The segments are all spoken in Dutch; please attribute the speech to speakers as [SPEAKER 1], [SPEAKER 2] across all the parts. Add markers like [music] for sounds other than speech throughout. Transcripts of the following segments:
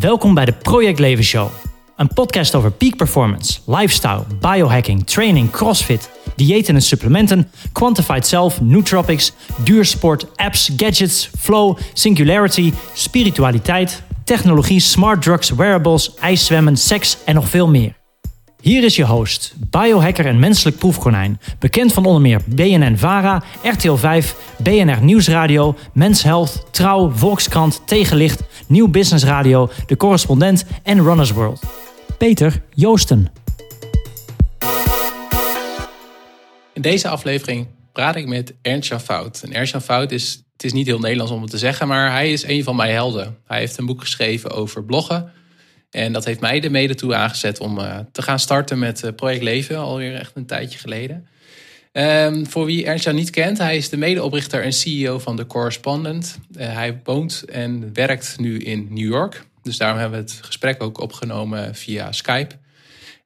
[SPEAKER 1] Welkom bij de Project Leven Show. Een podcast over peak performance, lifestyle, biohacking, training, crossfit, diëten en supplementen, quantified self, nootropics, duursport, apps, gadgets, flow, singularity, spiritualiteit, technologie, smart drugs, wearables, ijszwemmen, seks en nog veel meer. Hier is je host, biohacker en menselijk proefkonijn. Bekend van onder meer BNN-VARA, RTL 5, BNR Nieuwsradio, Mens Health, Trouw, Volkskrant, Tegenlicht, Nieuw Business Radio, De Correspondent en Runners World. Peter Joosten.
[SPEAKER 2] In deze aflevering praat ik met Ernst-Jan Fout. En Ernst-Jan Fout is, het is niet heel Nederlands om het te zeggen, maar hij is een van mijn helden. Hij heeft een boek geschreven over bloggen. En dat heeft mij er mede toe aangezet om uh, te gaan starten met uh, Project Leven, alweer echt een tijdje geleden. Um, voor wie Ernst-Jan niet kent, hij is de medeoprichter en CEO van The Correspondent. Uh, hij woont en werkt nu in New York. Dus daarom hebben we het gesprek ook opgenomen via Skype.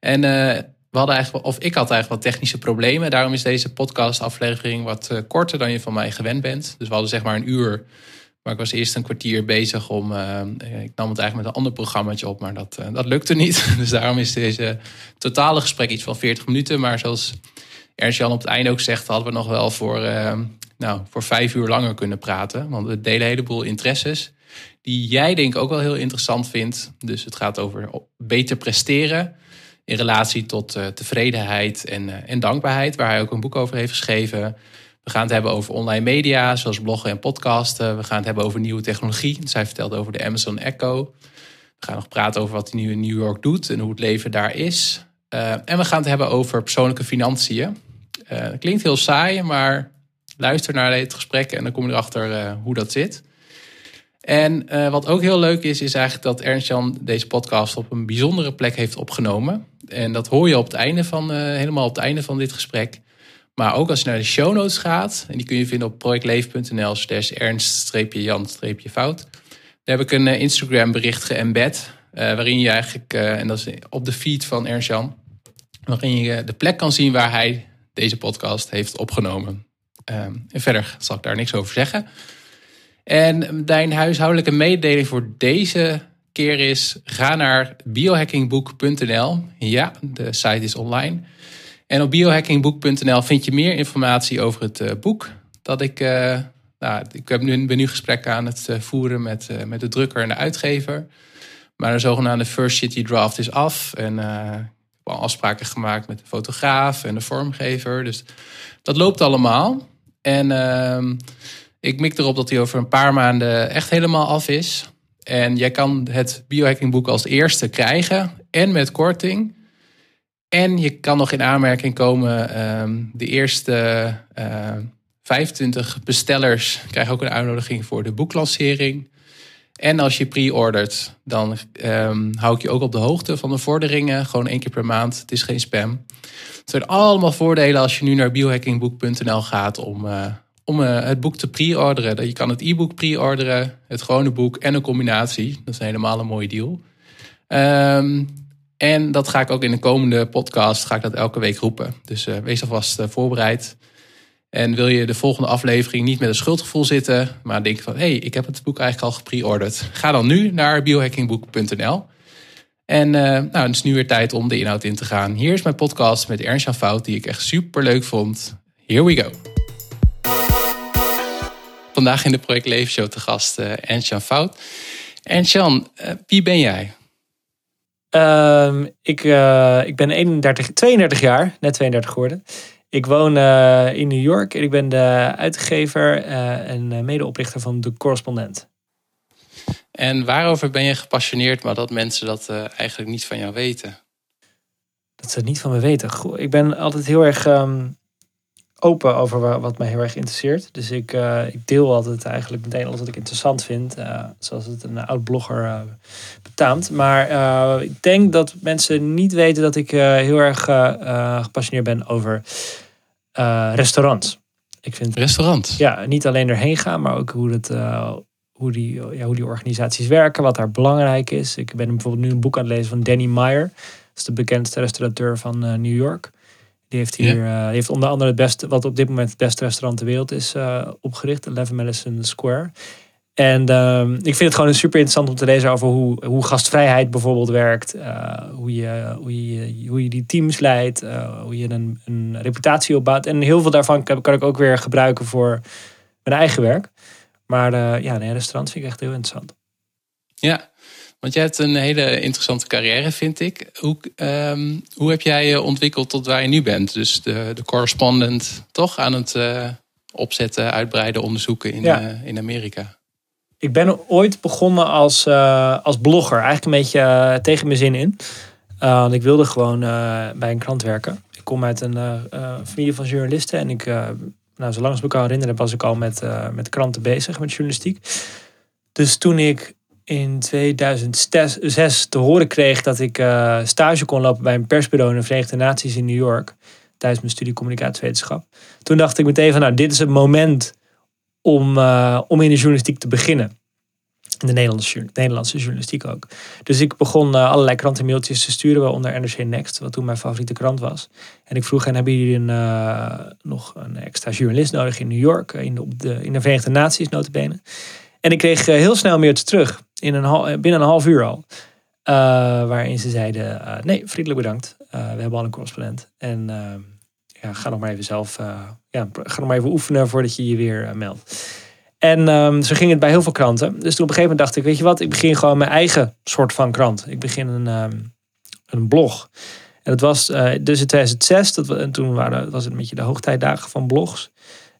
[SPEAKER 2] En we hadden eigenlijk, of ik had eigenlijk wat technische problemen. Daarom is deze podcastaflevering wat korter dan je van mij gewend bent. Dus we hadden zeg maar een uur maar ik was eerst een kwartier bezig om. Uh, ik nam het eigenlijk met een ander programmaatje op, maar dat, uh, dat lukte niet. [laughs] Dus daarom is deze totale gesprek iets van 40 minuten. Maar zoals Ernst-Jan op het einde ook zegt, hadden we nog wel voor, nou, voor vijf uur langer kunnen praten. Want we delen een heleboel interesses. Die jij denk ik ook wel heel interessant vindt. Dus het gaat over beter presteren. In relatie tot tevredenheid en, en dankbaarheid. Waar hij ook een boek over heeft geschreven. We gaan het hebben over online media, zoals bloggen en podcasten. We gaan het hebben over nieuwe technologie. Zij vertelt over de Amazon Echo. We gaan nog praten over wat hij nu in New York doet en hoe het leven daar is. Uh, en we gaan het hebben over persoonlijke financiën. Uh, klinkt heel saai, maar luister naar dit gesprek en dan kom je erachter uh, hoe dat zit. En wat ook heel leuk is, is eigenlijk dat Ernst-Jan deze podcast op een bijzondere plek heeft opgenomen. En dat hoor je op het einde van, helemaal op het einde van dit gesprek. Maar ook als je naar de show notes gaat, en die kun je vinden op projectleven.nl slash ernst-jan-fout. Daar heb ik een eh, Instagram bericht geëmbed, uh, waarin je eigenlijk, uh, en dat is op de feed van Ernst Jan, waarin je de plek kan zien waar hij deze podcast heeft opgenomen. Uh, en verder zal ik daar niks over zeggen. En mijn huishoudelijke mededeling voor deze keer is: ga naar biohackingboek.nl. Ja, de site is online. En op biohackingboek.nl vind je meer informatie over het uh, boek. Dat ik, uh, nou, ik heb nu, ben nu gesprekken aan het uh, voeren met, met de drukker en de uitgever. Maar de zogenaamde First City Draft is af. En al afspraken gemaakt met de fotograaf en de vormgever. Dus dat loopt allemaal. En ehm, ik mik erop dat hij over een paar maanden echt helemaal af is. En jij kan het biohackingboek als eerste krijgen en met korting. En je kan nog in aanmerking komen, um, de eerste uh, 25 bestellers krijgen ook een uitnodiging voor de boeklancering. En als je pre-ordert, dan um, hou ik je ook op de hoogte van de vorderingen. Gewoon één keer per maand. Het is geen spam. Het zijn allemaal voordelen als je nu naar biohackingboek.nl gaat om, uh, om uh, het boek te pre-orderen. Je kan het e-book pre-orderen, het gewone boek en een combinatie. Dat is helemaal een mooie deal. Um, en dat ga ik ook in de komende podcast ga ik dat elke week roepen. Dus uh, wees alvast uh, voorbereid. En wil je de volgende aflevering niet met een schuldgevoel zitten, maar denk van hé, hey, ik heb het boek eigenlijk al gepreorderd. Ga dan nu naar biohackingboek.nl. En uh, nou, het is nu weer tijd om de inhoud in te gaan. Hier is mijn podcast met Ernst-Jan Fout, die ik echt super leuk vond. Here we go. Vandaag in de Project Leven Show te gast Ernst-Jan Fout. Ernst-Jan, wie ben jij?
[SPEAKER 1] Um, ik, uh, ik ben 31, 32 jaar, net 32 geworden. Ik woon uh, in New York en ik ben de uitgever uh, en medeoprichter van De Correspondent.
[SPEAKER 2] En waarover ben je gepassioneerd, maar dat mensen dat eigenlijk niet van jou weten?
[SPEAKER 1] Dat ze het niet van me weten. Goh, ik ben altijd heel erg um, open over wat mij heel erg interesseert. Dus ik, uh, ik deel altijd eigenlijk meteen alles wat ik interessant vind. Uh, zoals het een oud blogger uh, betaamt. Maar ik denk dat mensen niet weten dat ik heel erg gepassioneerd ben over restaurants.
[SPEAKER 2] Ik vind, Restaurant?
[SPEAKER 1] Ja, niet alleen erheen gaan, maar ook hoe, het, hoe, die, ja, hoe die organisaties werken. Wat daar belangrijk is. Ik ben bijvoorbeeld nu een boek aan het lezen van Danny Meyer. Dat is de bekendste restaurateur van New York. Die heeft hier uh, heeft onder andere het beste, wat op dit moment het beste restaurant ter wereld is uh, opgericht, Eleven Madison Square.
[SPEAKER 3] En ehm, ik vind het gewoon super interessant om te lezen over hoe, hoe gastvrijheid bijvoorbeeld werkt. Uh, hoe, je, hoe, je, hoe je die teams leidt. Uh, hoe je een, een reputatie opbouwt. En heel veel daarvan kan, kan, ik ook weer gebruiken voor mijn eigen werk. Maar uh, ja, een restaurant vind ik echt heel interessant.
[SPEAKER 2] Ja, want jij hebt een hele interessante carrière, vind ik. Hoe, um, hoe heb jij je ontwikkeld tot waar je nu bent? Dus de, de correspondent, toch? Aan het opzetten, uitbreiden, onderzoeken in, ja. in Amerika.
[SPEAKER 3] Ik ben ooit begonnen als, uh, als blogger. Eigenlijk een beetje tegen mijn zin in. Want ik wilde gewoon bij een krant werken. Ik kom uit een familie van journalisten. En ik, nou, zolang als ik me kan herinneren, was ik al met, met kranten bezig, met journalistiek. Dus toen ik in 2006 te horen kreeg dat ik stage kon lopen bij een persbureau in de Verenigde Naties in New York. Tijdens mijn studie communicatiewetenschap. Toen dacht ik meteen van nou, dit is het moment om, uh, om in de journalistiek te beginnen. In de Nederlandse, Nederlandse journalistiek ook. Dus ik begon uh, allerlei krantenmailtjes te sturen, waaronder NRC Next, wat toen mijn favoriete krant was. En ik vroeg hen, hebben jullie een, nog een extra journalist nodig in New York, in de, op de, in de Verenigde Naties notabene. En ik kreeg heel snel mailtje terug, in een, binnen een half uur al. waarin ze zeiden, nee, vriendelijk bedankt, we hebben al een correspondent. En ja, ga nog maar even zelf ja, ga nog maar even oefenen voordat je je weer meldt. En um, zo ging het bij heel veel kranten. Dus toen op een gegeven moment dacht ik, weet je wat, ik begin gewoon mijn eigen soort van krant. Ik begin een, um, een blog. En dat was uh, dus in 2006, dat, en toen waren, was het een beetje de hoogtijdagen van blogs.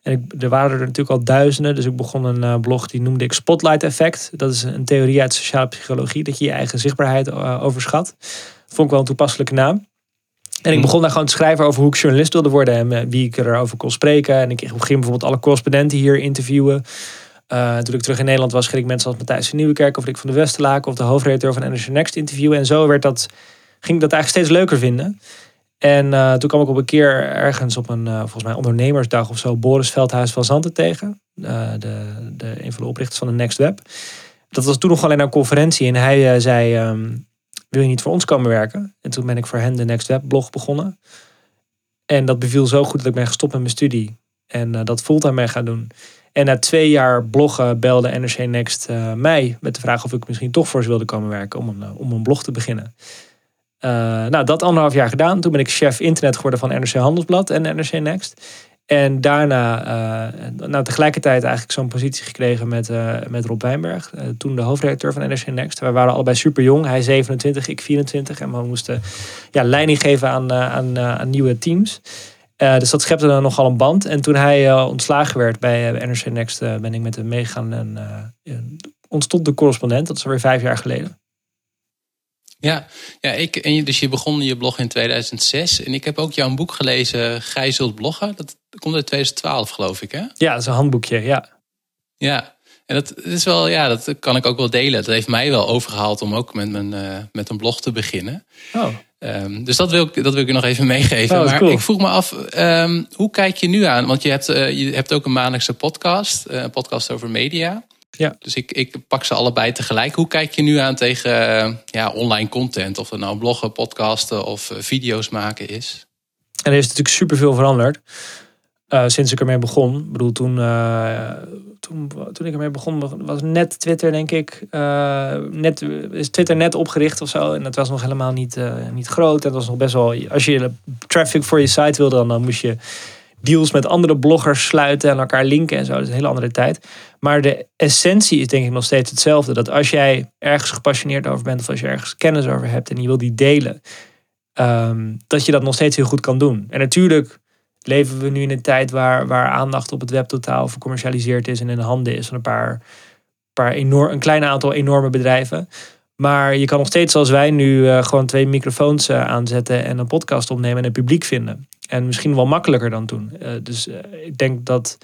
[SPEAKER 3] En ik, er waren er natuurlijk al duizenden, dus ik begon een uh, blog die noemde ik Spotlight Effect. Dat is een theorie uit sociale psychologie, dat je je eigen zichtbaarheid overschat. Dat vond ik wel een toepasselijke naam. En ik begon daar gewoon te schrijven over hoe ik journalist wilde worden en wie ik erover kon spreken. En ik ging bijvoorbeeld alle correspondenten hier interviewen. Uh, toen ik terug in Nederland was, ging ik mensen als Matthijs van Nieuwekerk of Rick van de Westerlaken of de hoofdredacteur van NRC Next interviewen. En zo werd dat, ging ik dat eigenlijk steeds leuker vinden. En uh, toen kwam ik op een keer ergens op een, uh, volgens mij ondernemersdag of zo, Boris Veldhuis van Zanten tegen. de, de, een van de oprichters van de Next Web. Dat was toen nog alleen een conferentie en hij zei... Um, wil je niet voor ons komen werken? En toen ben ik voor hen de Next Web blog begonnen. En dat beviel zo goed dat ik ben gestopt met mijn studie. En dat fulltime mee gaan doen. En na twee jaar bloggen belde NRC Next mij met de vraag of ik misschien toch voor ze wilde komen werken om een, om een blog te beginnen. Nou, dat anderhalf jaar gedaan. Toen ben ik chef internet geworden van NRC Handelsblad en NRC Next. En daarna, uh, nou, tegelijkertijd eigenlijk zo'n positie gekregen met, uh, met Rob Wijnberg. Toen de hoofdredacteur van NRC Next. Wij waren allebei super jong. Hij 27, ik 24. En we moesten ja, leiding geven aan, aan, aan nieuwe teams. dus dat schepte dan nogal een band. En toen hij ontslagen werd bij NRC Next, ben ik met hem meegegaan. En ontstond de correspondent. Dat is alweer vijf jaar geleden.
[SPEAKER 2] Ja, ja ik, en dus je begon je blog in 2006. En ik heb ook jouw boek gelezen, Gij zult bloggen. Dat komt uit 2012, geloof ik, hè?
[SPEAKER 3] Ja, dat is een handboekje, ja.
[SPEAKER 2] Ja, en dat is wel, ja, dat kan ik ook wel delen. Dat heeft mij wel overgehaald om ook met, mijn, uh, met een blog te beginnen. Oh. Um, dus dat wil, ik, dat wil ik je nog even [laughs] meegeven. Oh, maar cool. ik vroeg me af, um, hoe kijk je nu aan? Want je hebt, uh, je hebt ook een maandelijkse podcast, uh, een podcast over media. Ja. Dus ik, ik pak ze allebei tegelijk. Hoe kijk je nu aan tegen uh, ja, online content? Of het nou bloggen, podcasten of video's maken is?
[SPEAKER 3] En er is natuurlijk superveel veranderd. Uh, sinds ik ermee begon. Ik bedoel, toen, uh, toen, toen ik ermee begon, was net Twitter, denk ik. Uh, net, is Twitter net opgericht of zo. En dat was nog helemaal niet, niet groot. En dat was nog best wel. Als je traffic voor je site wilde, dan, dan moest je deals met andere bloggers sluiten en elkaar linken en zo. Dat is een hele andere tijd. Maar de essentie is denk ik nog steeds hetzelfde. Dat als jij ergens gepassioneerd over bent of als je ergens kennis over hebt en je wil die delen, um, dat je dat nog steeds heel goed kan doen. En natuurlijk leven we nu in een tijd waar, waar aandacht op het web totaal vercommercialiseerd is en in de handen is van een paar, paar enorm, een klein aantal enorme bedrijven. Maar je kan nog steeds zoals wij nu uh, gewoon twee microfoons uh, aanzetten en een podcast opnemen en een publiek vinden. En misschien wel makkelijker dan toen. Uh, dus ik denk dat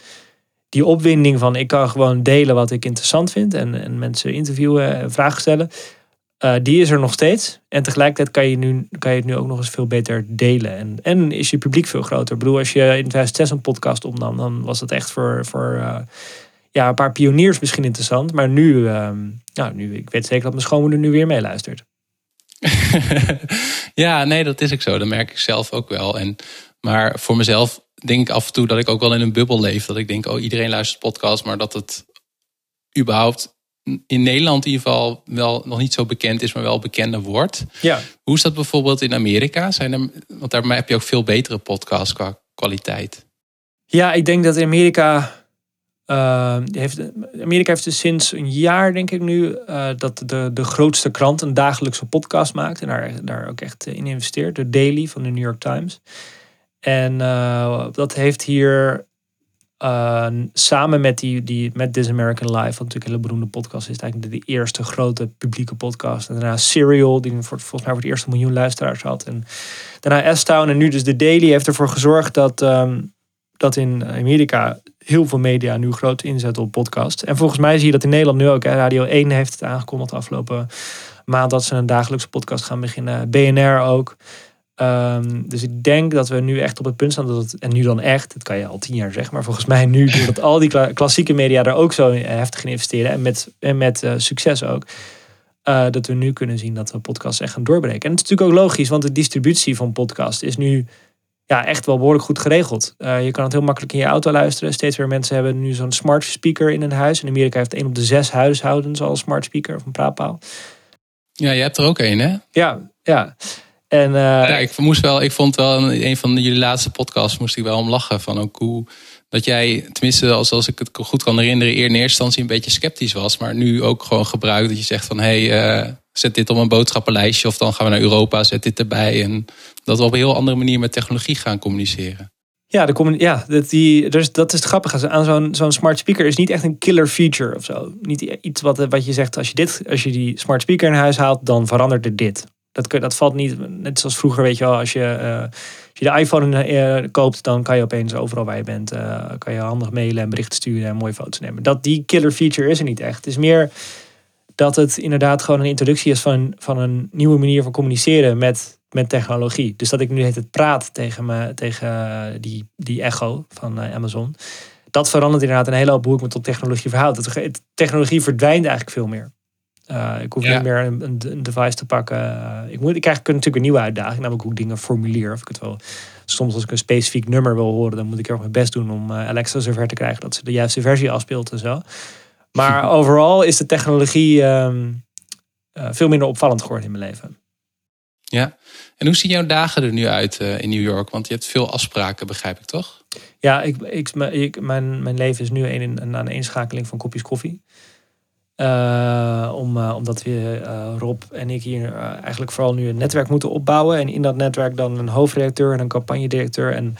[SPEAKER 3] die opwinding van ik kan gewoon delen wat ik interessant vind en, en mensen interviewen en vragen stellen. Uh, die is er nog steeds. En tegelijkertijd kan je, nu, kan je het nu ook nog eens veel beter delen. En, en is je publiek veel groter. Ik bedoel, als je in 2006 een podcast opnam, dan was dat echt voor, voor ja, een paar pioniers misschien interessant. Maar nu, uh, nou, nu, ik weet zeker dat mijn schoonmoeder nu weer meeluistert. [laughs]
[SPEAKER 2] ja, nee, dat is ook zo. Dat merk ik zelf ook wel. En, maar voor mezelf denk ik af en toe dat ik ook wel in een bubbel leef. Dat ik denk, oh, iedereen luistert podcast, maar dat het überhaupt in Nederland in ieder geval wel nog niet zo bekend is, maar wel bekender wordt.
[SPEAKER 3] Ja.
[SPEAKER 2] Hoe is dat bijvoorbeeld in Amerika? Zijn er, want daar heb je ook veel betere podcasts qua kwaliteit.
[SPEAKER 3] Ja, ik denk dat in Amerika. Uh, heeft, Amerika heeft dus sinds een jaar, denk ik nu, uh, dat de, de grootste krant een dagelijkse podcast maakt. En daar, daar ook echt in investeert. De Daily van de New York Times. En uh, dat heeft hier samen met, die, die, met This American Life, wat natuurlijk een hele beroemde podcast is, eigenlijk de, eerste grote publieke podcast. En daarna Serial, die voor, volgens mij voor het eerste miljoen luisteraars had. En daarna S-Town en nu dus de Daily heeft ervoor gezorgd dat, um, dat in Amerika heel veel media nu groot inzetten op podcast. En volgens mij zie je dat in Nederland nu ook. Hè, Radio 1 heeft het aangekondigd afgelopen maand dat ze een dagelijkse podcast gaan beginnen. BNR ook. Um, dus ik denk dat we nu echt op het punt staan dat het, en nu dan echt, dat kan je al tien jaar zeggen, maar volgens mij nu, doordat al die klassieke media daar ook zo heftig in investeren en met, en met uh, succes ook, uh, dat we nu kunnen zien dat we podcasts echt gaan doorbreken. En het is natuurlijk ook logisch, want de distributie van podcast is nu ja, echt wel behoorlijk goed geregeld. Uh, je kan het heel makkelijk in je auto luisteren. Steeds meer mensen hebben nu zo'n smart speaker in hun huis. In Amerika heeft één op de zes huishoudens al een smart speaker of een praatpaal.
[SPEAKER 2] Ja, je hebt er ook één, hè?
[SPEAKER 3] Ja, ja. En, uh,
[SPEAKER 2] ja, ik moest wel, ik vond wel een, een van jullie laatste podcasts moest ik wel om lachen van ook hoe dat jij, tenminste als, als ik het goed kan herinneren, eer in eerste instantie een beetje sceptisch was, maar nu ook gewoon gebruikt dat je zegt van hé, hey, uh, zet dit op een boodschappenlijstje of dan gaan we naar Europa, zet dit erbij en dat we op een heel andere manier met technologie gaan communiceren.
[SPEAKER 3] Ja, de ja dat, die, dus dat is het grappige. Aan zo'n zo'n smart speaker is niet echt een killer feature of zo. Niet iets wat, wat je zegt, als je, dit, als je die smart speaker in huis haalt, dan verandert er dit. Dat, dat valt niet, net zoals vroeger, weet je wel, als je, uh, als je de iPhone uh, koopt, dan kan je opeens overal waar je bent, uh, kan je handig mailen en berichten sturen en mooie foto's nemen. Dat, die killer feature is er niet echt. Het is meer dat het inderdaad gewoon een introductie is van, van een nieuwe manier van communiceren met, met technologie. Dus dat ik nu het praat tegen, me, tegen die, die Echo van Amazon. Dat verandert inderdaad een hele hoop hoe ik me tot technologie verhoud. technologie verdwijnt eigenlijk veel meer. Uh, ik hoef niet meer een, een, device te pakken. Uh, ik, moet, ik krijg natuurlijk een nieuwe uitdaging, namelijk hoe ik dingen formuleer. Of ik het wel, soms als ik een specifiek nummer wil horen, dan moet ik erg mijn best doen om uh, Alexa zover te krijgen dat ze de juiste versie afspeelt en zo. Maar [laughs] overal is de technologie um, veel minder opvallend geworden in mijn leven.
[SPEAKER 2] Ja, en hoe zien jouw dagen er nu uit in New York? Want je hebt veel afspraken, begrijp ik toch?
[SPEAKER 3] Ja, ik, ik, mijn, mijn leven is nu een, een, een eenschakeling van kopjes koffie. Uh, om, uh, omdat we, uh, Rob en ik hier eigenlijk vooral nu een netwerk moeten opbouwen. En in dat netwerk dan een hoofdredacteur en een campagnedirecteur en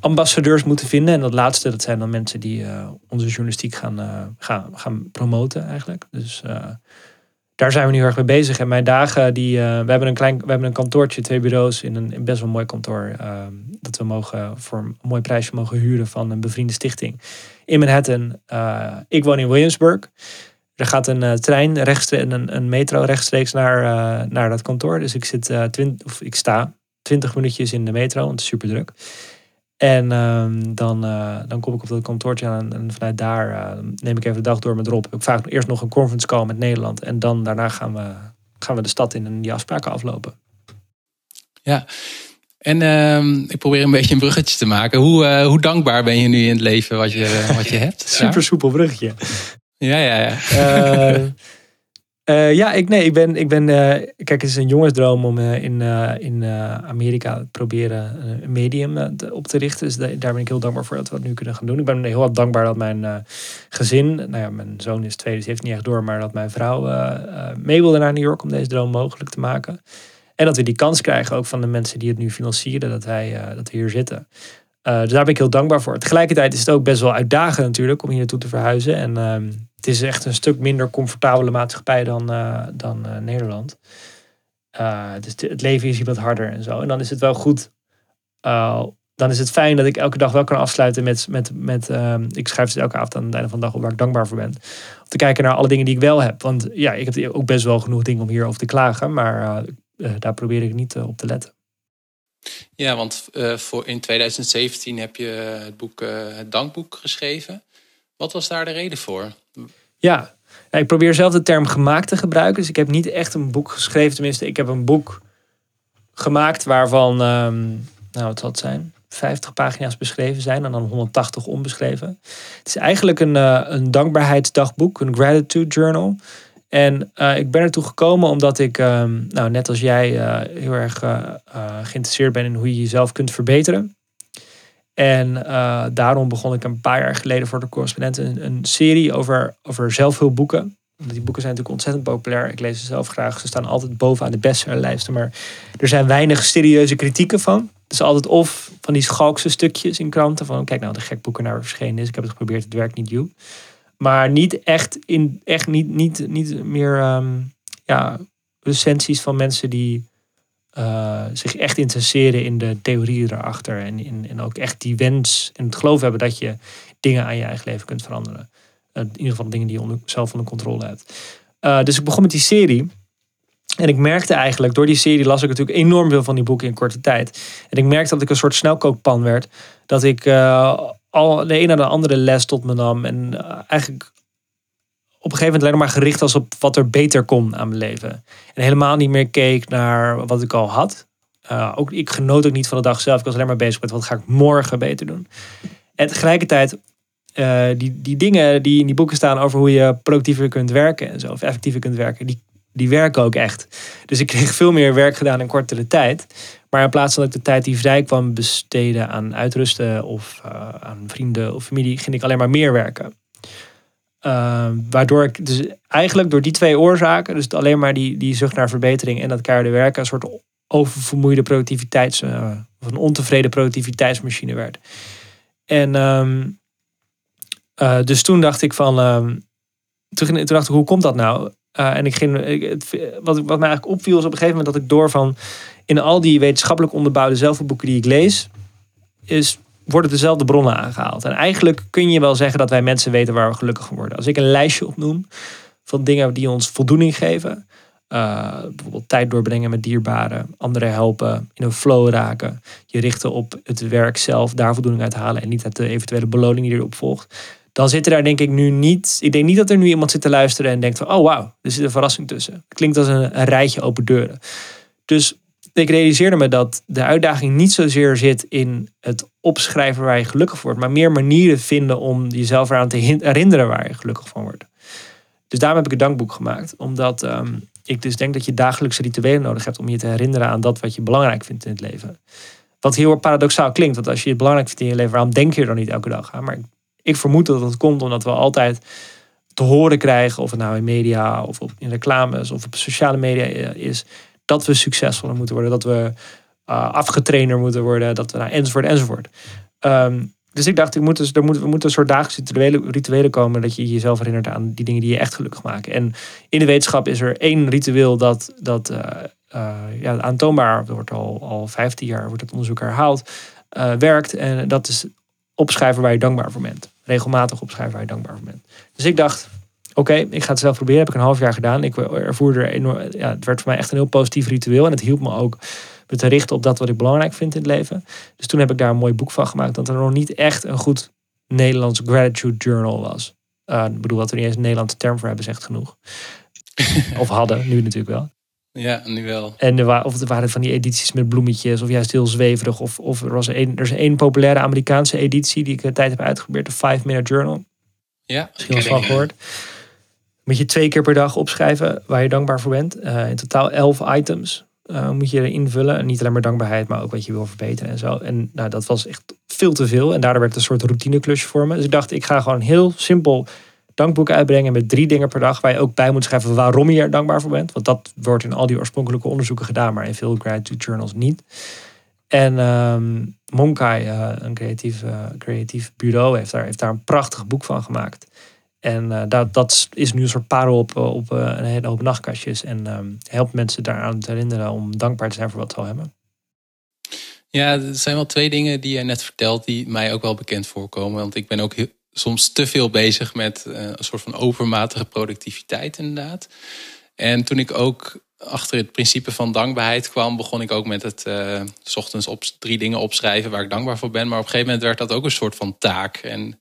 [SPEAKER 3] ambassadeurs moeten vinden. En dat laatste, dat zijn dan mensen die onze journalistiek gaan, gaan, gaan promoten eigenlijk. Dus daar zijn we nu heel erg mee bezig. En mijn dagen, die, we, hebben een klein, we hebben een kantoortje, twee bureaus in een, best wel mooi kantoor. dat we mogen voor een mooi prijsje mogen huren van een bevriende stichting in Manhattan. ik woon in Williamsburg. Er gaat een uh, trein rechtstreeks, een, een metro rechtstreeks naar, uh, naar dat kantoor. Dus ik, zit, uh, twint, of ik sta 20 minuutjes in de metro, want het is super druk. En um, dan, dan kom ik op dat kantoortje aan en vanuit daar neem ik even de dag door met Rob. Ik vaak eerst nog een conference call met Nederland. En dan daarna gaan we, gaan we de stad in en die afspraken aflopen.
[SPEAKER 2] Ja, en uh, ik probeer een beetje een bruggetje te maken. Hoe, uh, hoe dankbaar ben je nu in het leven wat je, wat je hebt? [laughs]
[SPEAKER 3] Super soepel bruggetje.
[SPEAKER 2] Ja, ja, ja.
[SPEAKER 3] Uh, [laughs] ja, ik, nee, ik ben, ik ben uh, kijk, het is een jongensdroom om in, in Amerika te proberen een medium op te richten. Dus daar ben ik heel dankbaar voor dat we dat nu kunnen gaan doen. Ik ben heel wat dankbaar dat mijn gezin, nou ja, mijn zoon is twee, dus heeft niet echt door, maar dat mijn vrouw mee wilde naar New York om deze droom mogelijk te maken. En dat we die kans krijgen ook van de mensen die het nu financieren, dat, wij, dat we hier zitten. Dus daar ben ik heel dankbaar voor. Tegelijkertijd is het ook best wel uitdagend natuurlijk om hier naartoe te verhuizen. En uh, het is echt een stuk minder comfortabele maatschappij dan, uh, dan Nederland. dus het leven is hier wat harder en zo. En dan is het wel goed. dan is het fijn dat ik elke dag wel kan afsluiten met. met, met ik schrijf het elke avond aan het einde van de dag op waar ik dankbaar voor ben. Om te kijken naar alle dingen die ik wel heb. Want ja, ik heb ook best wel genoeg dingen om hierover te klagen. Maar daar probeer ik niet op te letten.
[SPEAKER 2] Ja, want voor in 2017 heb je het boek Het Dankboek geschreven. Wat was daar de reden voor?
[SPEAKER 3] Ja, ik probeer zelf de term gemaakt te gebruiken. Dus ik heb niet echt een boek geschreven. Tenminste, ik heb een boek gemaakt waarvan, um, nou wat zal het zijn? 50 pagina's beschreven zijn en dan 180 onbeschreven. Het is eigenlijk een, uh, een dankbaarheidsdagboek, een gratitude journal. En uh, ik ben ertoe gekomen omdat ik, um, nou, net als jij, uh, heel erg geïnteresseerd ben in hoe je jezelf kunt verbeteren. En daarom begon ik een paar jaar geleden voor de correspondent een, serie over, over zelfhulpboeken. Die boeken zijn natuurlijk ontzettend populair. Ik lees ze zelf graag. Ze staan altijd bovenaan de bestsellerlijsten. Maar er zijn weinig serieuze kritieken van. Het is altijd of van die schalkse stukjes in kranten. Van kijk nou, de gek boeken naar verschenen is. Ik heb het geprobeerd, het werkt niet, you. Maar niet echt, in, echt niet, niet, niet meer um, ja, recensies van mensen die uh, zich echt interesseren in de theorieën erachter. En, in, en ook echt die wens en het geloof hebben dat je dingen aan je eigen leven kunt veranderen. Uh, in ieder geval dingen die je onder, zelf onder controle hebt. Uh, dus ik begon met die serie. En ik merkte eigenlijk, door die serie las ik natuurlijk enorm veel van die boeken in korte tijd. En ik merkte dat ik een soort snelkookpan werd. Dat ik al de een naar de andere les tot me nam. En eigenlijk op een gegeven moment alleen maar gericht was op wat er beter kon aan mijn leven. En helemaal niet meer keek naar wat ik al had. Uh, ook, ik genoot ook niet van de dag zelf. Ik was alleen maar bezig met wat ga ik morgen beter doen. En tegelijkertijd, uh, die, die dingen die in die boeken staan over hoe je productiever kunt werken en zo, effectiever kunt werken, die, die werken ook echt. Dus ik kreeg veel meer werk gedaan in kortere tijd. Maar in plaats van dat ik de tijd die vrij kwam besteden aan uitrusten of uh, aan vrienden of familie, ging ik alleen maar meer werken. Uh, waardoor ik dus eigenlijk door die twee oorzaken, dus alleen maar die, die zucht naar verbetering en dat keiharde werken, een soort oververmoeide productiviteits, uh, of een ontevreden productiviteitsmachine werd. En um, uh, dus toen dacht ik van, um, toen, toen, dacht ik, hoe komt dat nou? Uh, en ik ging, ik, het, wat, wat mij eigenlijk opviel is op een gegeven moment dat ik door van in al die wetenschappelijk onderbouwde zelfboeken die ik lees, is worden dezelfde bronnen aangehaald. En eigenlijk kun je wel zeggen dat wij mensen weten waar we gelukkig worden. Als ik een lijstje opnoem van dingen die ons voldoening geven. Uh, bijvoorbeeld tijd doorbrengen met dierbaren, anderen helpen, in een flow raken. Je richten op het werk zelf, daar voldoening uit halen en niet uit de eventuele beloning die erop volgt. Dan zit er daar denk ik nu niet. Ik denk niet dat er nu iemand zit te luisteren en denkt van oh wauw, er zit een verrassing tussen. Klinkt als een rijtje open deuren. Dus ik realiseerde me dat de uitdaging niet zozeer zit in het opschrijven waar je gelukkig wordt, maar meer manieren vinden om jezelf eraan te herinneren waar je gelukkig van wordt. Dus daarom heb ik een dankboek gemaakt, omdat um, ik dus denk dat je dagelijkse rituelen nodig hebt om je te herinneren aan dat wat je belangrijk vindt in het leven. Wat heel paradoxaal klinkt, want als je het belangrijk vindt in je leven, waarom denk je er dan niet elke dag aan? Maar ik vermoed dat dat komt omdat we altijd te horen krijgen, of het nou in media of in reclames of op sociale media is, dat we succesvoller moeten worden, dat we uh, afgetrainer moeten worden, dat we, nou, enzovoort, enzovoort. Um, dus ik dacht, ik moet dus, er, moet, we moeten een soort dagelijkse rituelen, rituelen komen dat je jezelf herinnert aan die dingen die je echt gelukkig maken. En in de wetenschap is er één ritueel dat, dat uh, uh, ja, aantoonbaar wordt al, al 15 jaar, wordt het onderzoek herhaald, werkt. En dat is opschrijven waar je dankbaar voor bent. Regelmatig opschrijven waar je dankbaar voor bent. Dus ik dacht, oké, ik ga het zelf proberen. Heb ik een half jaar gedaan. Ik ervoerde er enorm, ja, het werd voor mij echt een heel positief ritueel. En het hielp me ook me te richten op dat wat ik belangrijk vind in het leven. Dus toen heb ik daar een mooi boek van gemaakt. Dat er nog niet echt een goed Nederlands gratitude journal was. Uh, ik bedoel, dat we niet eens een Nederlandse term voor hebben, zegt genoeg. [laughs] of hadden, nu natuurlijk wel.
[SPEAKER 2] Ja, nu wel.
[SPEAKER 3] En er waren, of er waren van die edities met bloemetjes, of juist heel zweverig. Of, of er was een, er is één populaire Amerikaanse editie die ik de tijd heb uitgeprobeerd, de Five Minute Journal.
[SPEAKER 2] Ja,
[SPEAKER 3] misschien wel gehoord. Moet je twee keer per dag opschrijven waar je dankbaar voor bent. Uh, in totaal elf items uh, moet je invullen. En niet alleen maar dankbaarheid, maar ook wat je wil verbeteren en zo. En nou, dat was echt veel te veel. En daardoor werd het een soort routineklusje voor me. Dus ik dacht, ik ga gewoon heel simpel dankboek uitbrengen met drie dingen per dag. Waar je ook bij moet schrijven waarom je er dankbaar voor bent. Want dat wordt in al die oorspronkelijke onderzoeken gedaan, maar in veel gratitude journals niet. En um, Monkai, uh, een creatief, creatief bureau, heeft daar, heeft daar een prachtig boek van gemaakt. En uh, dat, dat is nu een soort parel op, op uh, een hele hoop nachtkastjes. En um, helpt mensen daaraan te herinneren om dankbaar te zijn voor wat ze al hebben.
[SPEAKER 2] Ja, er zijn wel twee dingen die je net vertelt die mij ook wel bekend voorkomen. Want ik ben ook heel, soms te veel bezig met een soort van overmatige productiviteit inderdaad. En toen ik ook achter het principe van dankbaarheid kwam, begon ik ook met het uh, s ochtends op drie dingen opschrijven waar ik dankbaar voor ben. Maar op een gegeven moment werd dat ook een soort van taak. En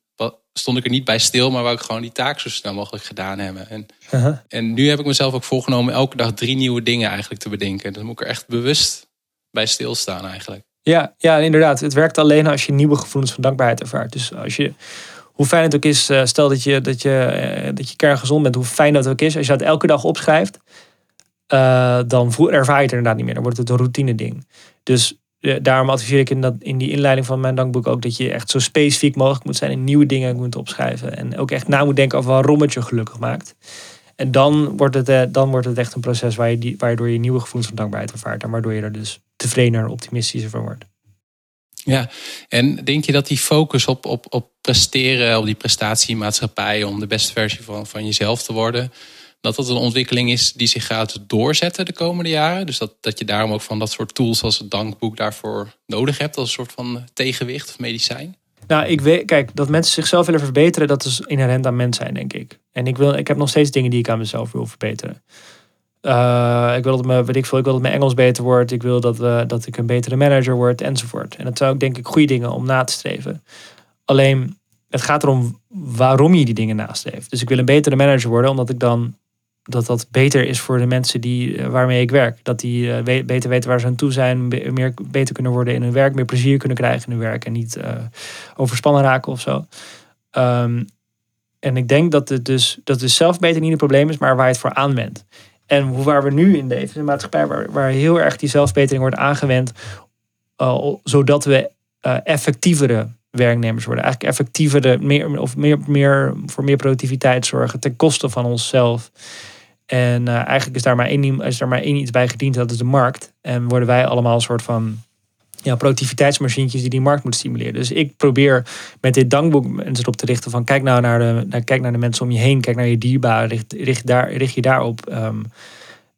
[SPEAKER 2] stond ik er niet bij stil, maar wou ik gewoon die taak zo snel mogelijk gedaan hebben. En, uh -huh. en nu heb ik mezelf ook voorgenomen elke dag drie nieuwe dingen eigenlijk te bedenken. Dan moet ik er echt bewust bij stilstaan eigenlijk.
[SPEAKER 3] Ja, ja, inderdaad. Het werkt alleen als je nieuwe gevoelens van dankbaarheid ervaart. Dus als je, hoe fijn het ook is, eh, stel dat je, dat je, eh, dat je kerngezond bent, hoe fijn dat ook is. Als je dat elke dag opschrijft, uh, dan ervaar je het inderdaad niet meer. Dan wordt het een routine ding. Dus daarom adviseer ik in, dat, in die inleiding van mijn dankboek ook dat je echt zo specifiek mogelijk moet zijn en nieuwe dingen moet opschrijven. En ook echt na moet denken over waarom het je gelukkig maakt. En dan wordt het, dan wordt het echt een proces waar je die, waardoor je nieuwe gevoelens van dankbaarheid ervaart. En waardoor je er dus tevredener en optimistischer van wordt.
[SPEAKER 2] Ja, en denk je dat die focus op, op, op presteren, op die prestatiemaatschappij, om de beste versie van, van jezelf te worden, dat dat een ontwikkeling is die zich gaat doorzetten de komende jaren? Dus dat, dat je daarom ook van dat soort tools als het dankboek daarvoor nodig hebt als een soort van tegenwicht of medicijn?
[SPEAKER 3] Nou, ik weet, kijk, dat mensen zichzelf willen verbeteren, dat is inherent aan mens zijn, denk ik. En ik, wil, ik heb nog steeds dingen die ik aan mezelf wil verbeteren. Uh, ik wil dat mijn, weet ik, veel, ik wil dat mijn Engels beter wordt. Ik wil dat, uh, dat ik een betere manager word enzovoort. En dat zijn ook denk ik goede dingen om na te streven. Alleen het gaat erom waarom je die dingen nastreeft. Dus ik wil een betere manager worden omdat ik dan dat dat beter is voor de mensen die, uh, waarmee ik werk. Dat die we beter weten waar ze aan toe zijn, meer, beter kunnen worden in hun werk, meer plezier kunnen krijgen in hun werk en niet uh, overspannen raken of zo. Um, en ik denk dat het dus dat de zelfbeter niet een probleem is, maar waar je het voor aanwendt. En waar we nu in leven, een maatschappij waar, waar heel erg die zelfbetering wordt aangewend, zodat we effectievere werknemers worden. Eigenlijk effectievere, meer, of meer, meer, voor meer productiviteit zorgen ten koste van onszelf. En uh, eigenlijk is daar, maar één, is daar maar één iets bij gediend, dat is de markt. En worden wij allemaal een soort van ja, productiviteitsmachientjes die die markt moeten stimuleren. Dus ik probeer met dit dankboek mensen op te richten van kijk nou naar de, naar, kijk naar de mensen om je heen, kijk naar je dierbaren, richt, daar, richt je daarop. Um,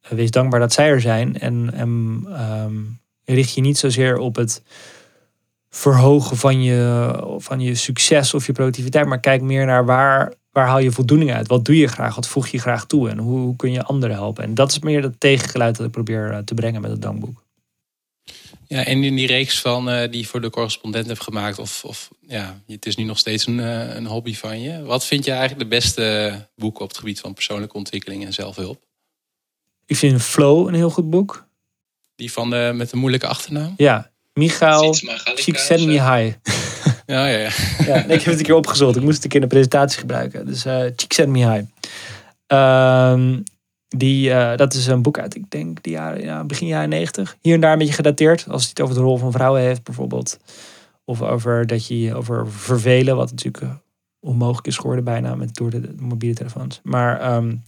[SPEAKER 3] wees dankbaar dat zij er zijn en, en um, richt je niet zozeer op het verhogen van je, van je succes of je productiviteit, maar kijk meer naar waar, waar haal je voldoening uit? Wat doe je graag? Wat voeg je graag toe? En hoe, hoe kun je anderen helpen? En dat is meer het tegengeluid dat ik probeer eh, te brengen met het dankboek.
[SPEAKER 2] Ja, en in die reeks van uh, die je voor de correspondent hebt gemaakt, of, of ja, het is nu nog steeds een, uh, een hobby van je. Wat vind je eigenlijk de beste boeken op het gebied van persoonlijke ontwikkeling en zelfhulp?
[SPEAKER 3] Ik vind Flow een heel goed boek.
[SPEAKER 2] Die van de, met de moeilijke achternaam?
[SPEAKER 3] Ja, Michael Csikszentmihalyi. [laughs]
[SPEAKER 2] Ja, ja, ja.
[SPEAKER 3] ja ik heb het een keer opgezocht. Ik moest het een keer in een presentatie gebruiken. Dus uh, Csikszentmihalyi. Um, die, uh, dat is een boek uit, ik denk, die jaren, ja, begin jaren 90. Hier en daar een beetje gedateerd. Als het over de rol van vrouwen heeft, bijvoorbeeld. Of over, dat je, over vervelen, wat natuurlijk uh, onmogelijk is geworden bijna met, door de, mobiele telefoons. Maar um,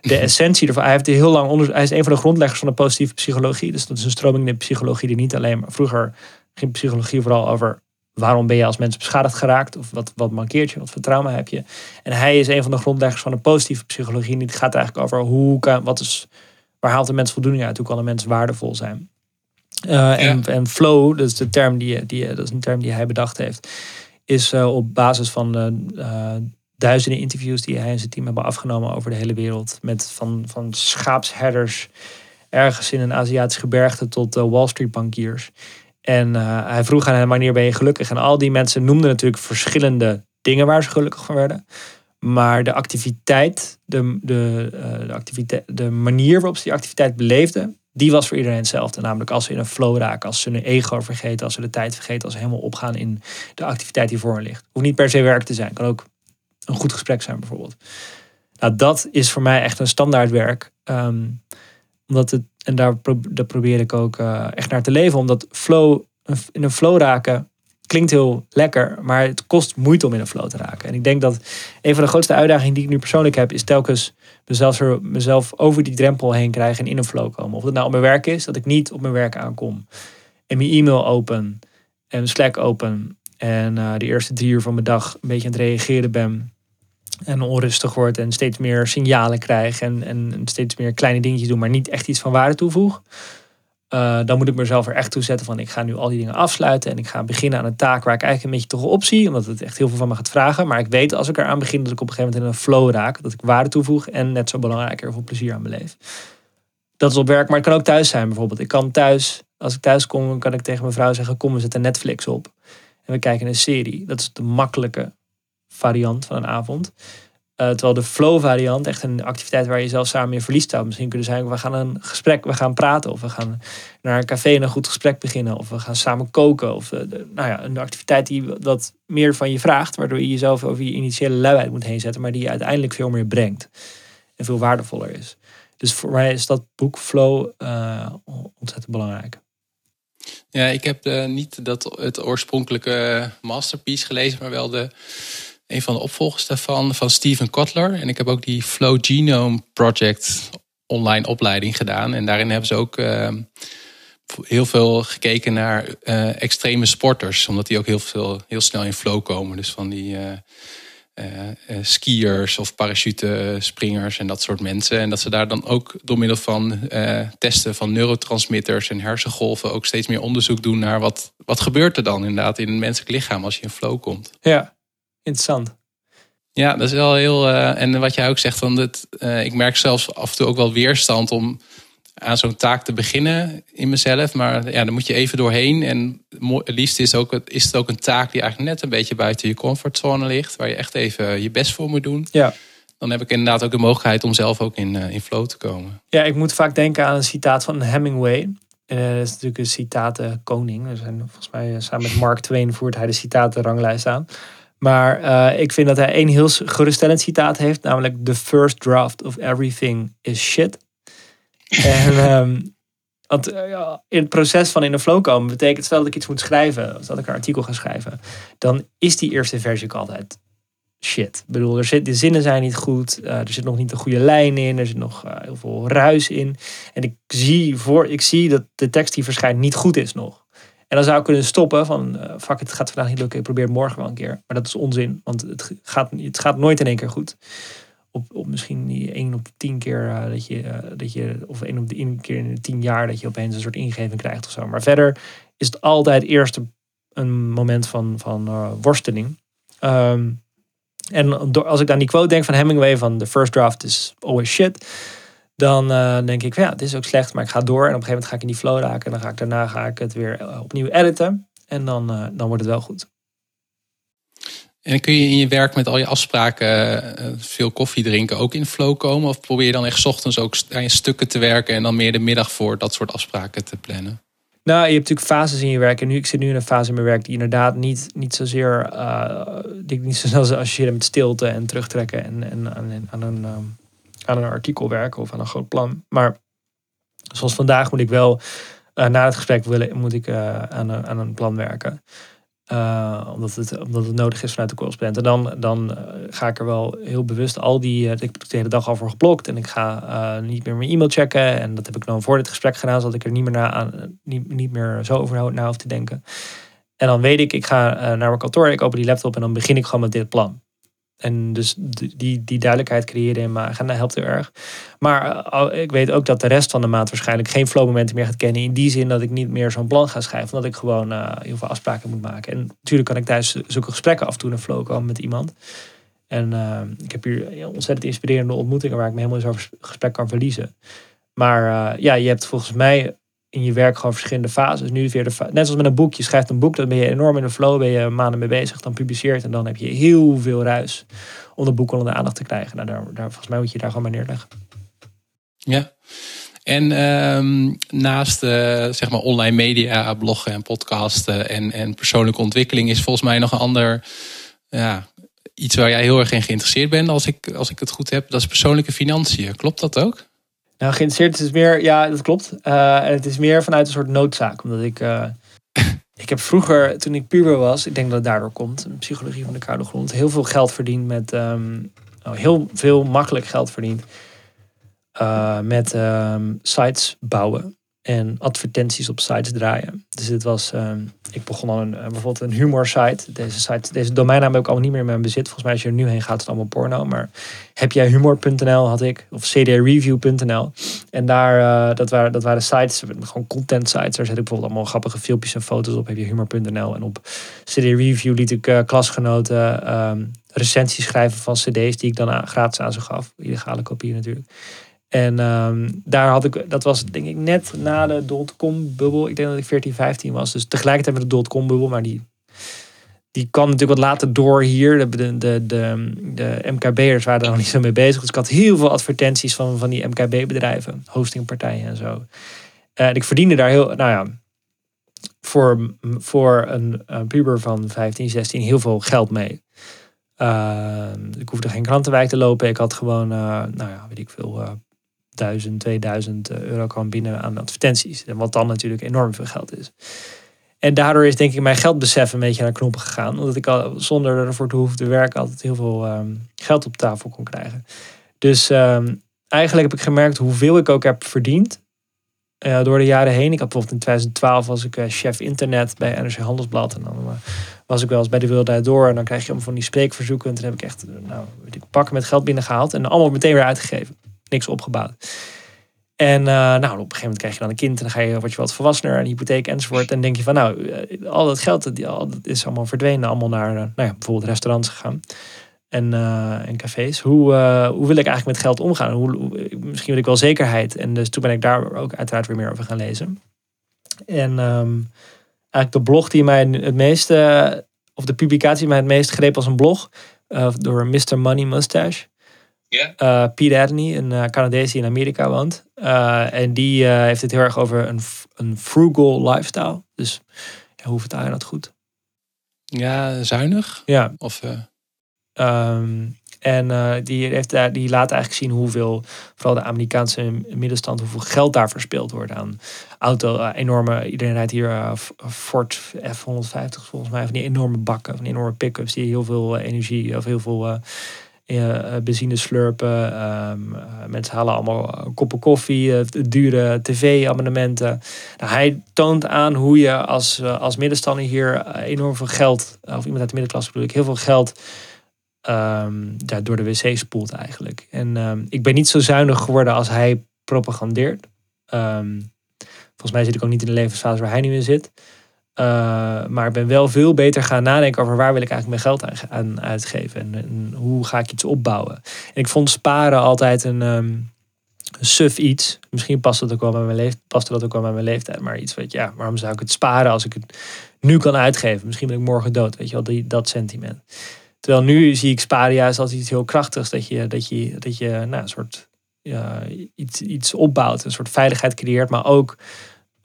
[SPEAKER 3] de [laughs] essentie ervan, hij, heeft heel lang onder, hij is een van de grondleggers van de positieve psychologie. Dus dat is een stroming in de psychologie die niet alleen maar vroeger ging psychologie vooral over waarom ben je als mens beschadigd geraakt? Of wat, wat mankeert je? Wat voor trauma heb je? En hij is een van de grondleggers van de positieve psychologie. En het gaat eigenlijk over hoe kan, wat is, waar haalt de mens voldoening uit? Hoe kan een mens waardevol zijn? Uh, en, en, flow, dat is de term die, die, dat is een term die hij bedacht heeft, is uh, op basis van uh, duizenden interviews die hij en zijn team hebben afgenomen over de hele wereld. Met van, van schaapsherders ergens in een Aziatisch gebergte tot Wall Street bankiers. En uh, hij vroeg aan hem wanneer ben je gelukkig. En al die mensen noemden natuurlijk verschillende dingen waar ze gelukkig van werden. Maar de activiteit, de, de, uh, de, activiteit, de manier waarop ze die activiteit beleefden, die was voor iedereen hetzelfde. Namelijk als ze in een flow raken, als ze hun ego vergeten, als ze de tijd vergeten, als ze helemaal opgaan in de activiteit die voor hen ligt. Hoeft niet per se werk te zijn, kan ook een goed gesprek zijn bijvoorbeeld. Nou, dat is voor mij echt een standaard werk. Um, omdat het, en daar, daar probeer ik ook uh, echt naar te leven. Omdat flow, in een flow raken klinkt heel lekker, maar het kost moeite om in een flow te raken. En ik denk dat een van de grootste uitdagingen die ik nu persoonlijk heb, is telkens mezelf, mezelf over die drempel heen krijgen en in een flow komen. Of het nou op mijn werk is, dat ik niet op mijn werk aankom. En mijn e-mail open en Slack open. En uh, de eerste drie uur van mijn dag een beetje aan het reageren ben en onrustig wordt en steeds meer signalen krijg en, en steeds meer kleine dingetjes doen, maar niet echt iets van waarde toevoeg. Uh, dan moet ik mezelf er echt toe zetten van ik ga nu al die dingen afsluiten en ik ga beginnen aan een taak waar ik eigenlijk een beetje toch op zie, omdat het echt heel veel van me gaat vragen. Maar ik weet als ik eraan begin dat ik op een gegeven moment in een flow raak, dat ik waarde toevoeg en net zo belangrijk er veel plezier aan beleef. Dat is op werk, maar het kan ook thuis zijn bijvoorbeeld. Ik kan thuis, als ik thuis kom, kan ik tegen mijn vrouw zeggen kom we zetten Netflix op en we kijken een serie. Dat is de makkelijke variant van een avond. Uh, terwijl de flow variant, echt een activiteit waar je zelf samen in verliest zou misschien kunnen zijn. We gaan een gesprek, we gaan praten. Of we gaan naar een café en een goed gesprek beginnen. Of we gaan samen koken. Of uh, nou ja, een activiteit die wat meer van je vraagt. Waardoor je jezelf over je initiële luiheid moet heen zetten. Maar die je uiteindelijk veel meer brengt. En veel waardevoller is. Dus voor mij is dat boek Flow uh, ontzettend belangrijk.
[SPEAKER 2] Ja, ik heb niet dat, het oorspronkelijke masterpiece gelezen, maar wel de, een van de opvolgers daarvan, van Steven Kotler. En ik heb ook die Flow Genome Project online opleiding gedaan. En daarin hebben ze ook uh, heel veel gekeken naar uh, extreme sporters. Omdat die ook heel, veel, heel snel in flow komen. Dus van die uh, skiers of parachutespringers en dat soort mensen. En dat ze daar dan ook door middel van testen van neurotransmitters en hersengolven ook steeds meer onderzoek doen naar wat, wat gebeurt er dan inderdaad in het menselijk lichaam als je in flow komt.
[SPEAKER 3] Ja, interessant.
[SPEAKER 2] Ja, dat is wel heel. en wat jij ook zegt, van dat, ik merk zelfs af en toe ook wel weerstand om aan zo'n taak te beginnen in mezelf. Maar ja, dan moet je even doorheen. En het liefst is, ook, is het ook een taak die eigenlijk net een beetje buiten je comfortzone ligt. Waar je echt even je best voor moet doen.
[SPEAKER 3] Ja.
[SPEAKER 2] Dan heb ik inderdaad ook de mogelijkheid om zelf ook in, in flow te komen.
[SPEAKER 3] Ja, ik moet vaak denken aan een citaat van Hemingway. Uh, dat is natuurlijk een citaten koning. Er zijn volgens mij samen met Mark Twain voert hij de citatenranglijst aan. Maar uh, ik vind dat hij één heel geruststellend citaat heeft. Namelijk, the first draft of everything is shit. En um, [laughs] want uh, in het proces van in de flow komen betekent stel dat ik iets moet schrijven, als dat ik een artikel ga schrijven, dan is die eerste versie ook altijd shit. Ik bedoel, er zit, de zinnen zijn niet goed, uh, er zit nog niet een goede lijn in, er zit nog uh, heel veel ruis in. En ik zie, voor, ik zie dat de tekst die verschijnt niet goed is nog. En dan zou ik kunnen stoppen van, uh, fuck het gaat vandaag niet lukken, ik probeer het morgen wel een keer. Maar dat is onzin, want het gaat, het gaat nooit in één keer goed op, op misschien die 1 op 10 keer uh, dat, je, uh, dat je, of 1 op de 1 keer in de 10 jaar dat je opeens een soort ingeving krijgt of zo. Maar verder is het altijd eerst een moment van, van worsteling. Um, en door, als ik aan die quote denk van Hemingway van the first draft is always shit. Dan denk ik, ja, het is ook slecht, maar ik ga door. En op een gegeven moment ga ik in die flow raken. En dan ga ik daarna ga ik het weer opnieuw editen. En dan, dan wordt het wel goed.
[SPEAKER 2] En kun je in je werk met al je afspraken veel koffie drinken, ook in flow komen? Of probeer je dan echt ochtends ook aan je stukken te werken en dan meer de middag voor dat soort afspraken te plannen?
[SPEAKER 3] Nou, je hebt natuurlijk fases in je werk. En nu, ik zit nu in een fase in mijn werk die inderdaad niet, niet zozeer, uh, die niet zo [laughs] snel associëren met stilte en terugtrekken en, en aan, aan, een, um, aan een artikel werken of aan een groot plan. Maar zoals vandaag moet ik wel, uh, na het gesprek willen, moet ik aan, aan een plan werken. Uh, omdat, het, omdat het nodig is vanuit de correspondent. En dan, dan ga ik er wel heel bewust al die. Ik heb de hele dag al voor geblokt. En ik ga niet meer mijn e-mail checken. En dat heb ik dan voor dit gesprek gedaan, zodat ik er niet meer, na, aan, niet, niet meer zo over na hoef te denken. En dan weet ik, ik ga naar mijn kantoor, ik open die laptop en dan begin ik gewoon met dit plan. En dus die, die duidelijkheid creëren in mijn agenda helpt heel erg. Maar uh, ik weet ook dat de rest van de maand waarschijnlijk geen flowmomenten meer gaat kennen. In die zin dat ik niet meer zo'n plan ga schrijven. Omdat ik gewoon heel veel afspraken moet maken. En natuurlijk kan ik tijdens zulke gesprekken af en toe een flow komen met iemand. En uh, ik heb hier ontzettend inspirerende ontmoetingen waar ik me helemaal in zo'n gesprek kan verliezen. Maar ja, je hebt volgens mij in je werk gewoon verschillende fases. Nu weer de net zoals met een boek. Je schrijft een boek, dan ben je enorm in de flow, ben je maanden mee bezig, dan publiceert en dan heb je heel veel ruis om dat boek onder de aandacht te krijgen. Nou, daar, daar, volgens mij moet je daar gewoon maar neerleggen.
[SPEAKER 2] Ja. En um, naast uh, zeg maar online media, bloggen en podcasten en, en persoonlijke ontwikkeling is volgens mij nog een ander ja, iets waar jij heel erg in geïnteresseerd bent, als ik, als ik het goed heb. Dat is persoonlijke financiën. Klopt dat ook?
[SPEAKER 3] Nou, geïnteresseerd is meer, ja, dat klopt. Uh, en het is meer vanuit een soort noodzaak. Omdat ik, uh, [laughs] ik heb vroeger, toen ik puber was, ik denk dat het daardoor komt, psychologie van de koude grond, heel veel geld verdiend met, um, oh, heel veel makkelijk geld verdiend uh, met um, sites bouwen en advertenties op sites draaien. Dus dit was, um, ik begon al een, bijvoorbeeld een humor site. Deze site, deze domeinnaam heb ik allemaal niet meer in mijn bezit. Volgens mij als je er nu heen gaat, het allemaal porno. Maar heb jij humor.nl had ik, of cdreview.nl. En daar, uh, dat, waren, dat waren sites, gewoon content sites. Daar zet ik bijvoorbeeld allemaal grappige filmpjes en foto's op. Heb je humor.nl. En op cdreview liet ik uh, klasgenoten um, recensies schrijven van cd's die ik dan gratis aan ze gaf. Illegale kopieën natuurlijk. En um, daar had ik, dat was denk ik net na de dotcom bubbel. Ik denk dat ik 14, 15 was. Dus tegelijkertijd met de dotcom bubbel, maar die, die kwam natuurlijk wat later door hier. De, de, de, de, MKB'ers waren er nog niet zo mee bezig. Dus ik had heel veel advertenties van, van die MKB-bedrijven, hostingpartijen en zo. En ik verdiende daar heel, nou ja, voor, voor een, puber van 15, 16 heel veel geld mee. Uh, ik hoefde geen krantenwijk te lopen. Ik had gewoon, uh, nou ja, weet ik veel, uh, 1000, 2000 euro kwam binnen aan advertenties. En wat dan natuurlijk enorm veel geld is. En daardoor is denk ik mijn geldbesef een beetje naar knoppen gegaan. Omdat ik al zonder ervoor te hoeven te werken altijd heel veel um, geld op tafel kon krijgen. Dus um, eigenlijk heb ik gemerkt hoeveel ik ook heb verdiend. Uh, door de jaren heen. Ik had bijvoorbeeld in 2012 was ik uh, chef internet bij NRC Handelsblad. En dan was ik wel eens bij de Wereldrijd Door. En dan krijg je allemaal van die spreekverzoeken. En toen heb ik echt nou, weet ik, pakken met geld binnengehaald. En allemaal meteen weer uitgegeven. Niks opgebouwd. En nou, op een gegeven moment krijg je dan een kind. En dan ga je, word je wat volwassener. Een hypotheek enzovoort. En denk je van nou, al dat geld al, dat is allemaal verdwenen. Allemaal naar nou ja, bijvoorbeeld restaurants gegaan en, en cafés. Hoe, hoe wil ik eigenlijk met geld omgaan? Hoe, misschien wil ik wel zekerheid. En dus toen ben ik daar ook uiteraard weer meer over gaan lezen. En um, eigenlijk de blog die mij het meeste, of de publicatie die mij het meest greep als een blog, door Mr. Money Mustache.
[SPEAKER 2] Yeah.
[SPEAKER 3] Pete Adney, een Canadees die in Amerika woont. en die heeft het heel erg over een, een frugal lifestyle. Dus ja, hoe vertaal je dat goed?
[SPEAKER 2] Ja, zuinig.
[SPEAKER 3] Ja.
[SPEAKER 2] Of...
[SPEAKER 3] Um, en uh, die, heeft, uh, die laat eigenlijk zien hoeveel, vooral de Amerikaanse middenstand, hoeveel geld daar verspeeld wordt aan auto. Uh, enorme, iedereen rijdt hier Ford F-150 volgens mij, van die enorme bakken, van die enorme pick-ups die heel veel energie of heel veel benzine slurpen. Um, mensen halen allemaal koppen koffie, dure tv-abonnementen. Nou, hij toont aan hoe je als, als middenstander hier enorm veel geld, of iemand uit de middenklasse bedoel ik, heel veel geld um, door de wc spoelt eigenlijk. En um, ik ben niet zo zuinig geworden als hij propagandeert. Volgens mij zit ik ook niet in de levensfase waar hij nu in zit. Uh, maar ik ben wel veel beter gaan nadenken over waar wil ik eigenlijk mijn geld aan, uitgeven. En, hoe ga ik iets opbouwen. En ik vond sparen altijd een, een suf iets. Misschien past dat ook wel bij mijn leeftijd, dat ook wel bij mijn leeftijd. Maar iets wat, ja, waarom zou ik het sparen als ik het nu kan uitgeven? Misschien ben ik morgen dood, weet je wel, die, dat sentiment. Terwijl nu zie ik sparen juist als iets heel krachtigs. Dat je, dat je, dat je nou, een soort iets, iets opbouwt. Een soort veiligheid creëert. Maar ook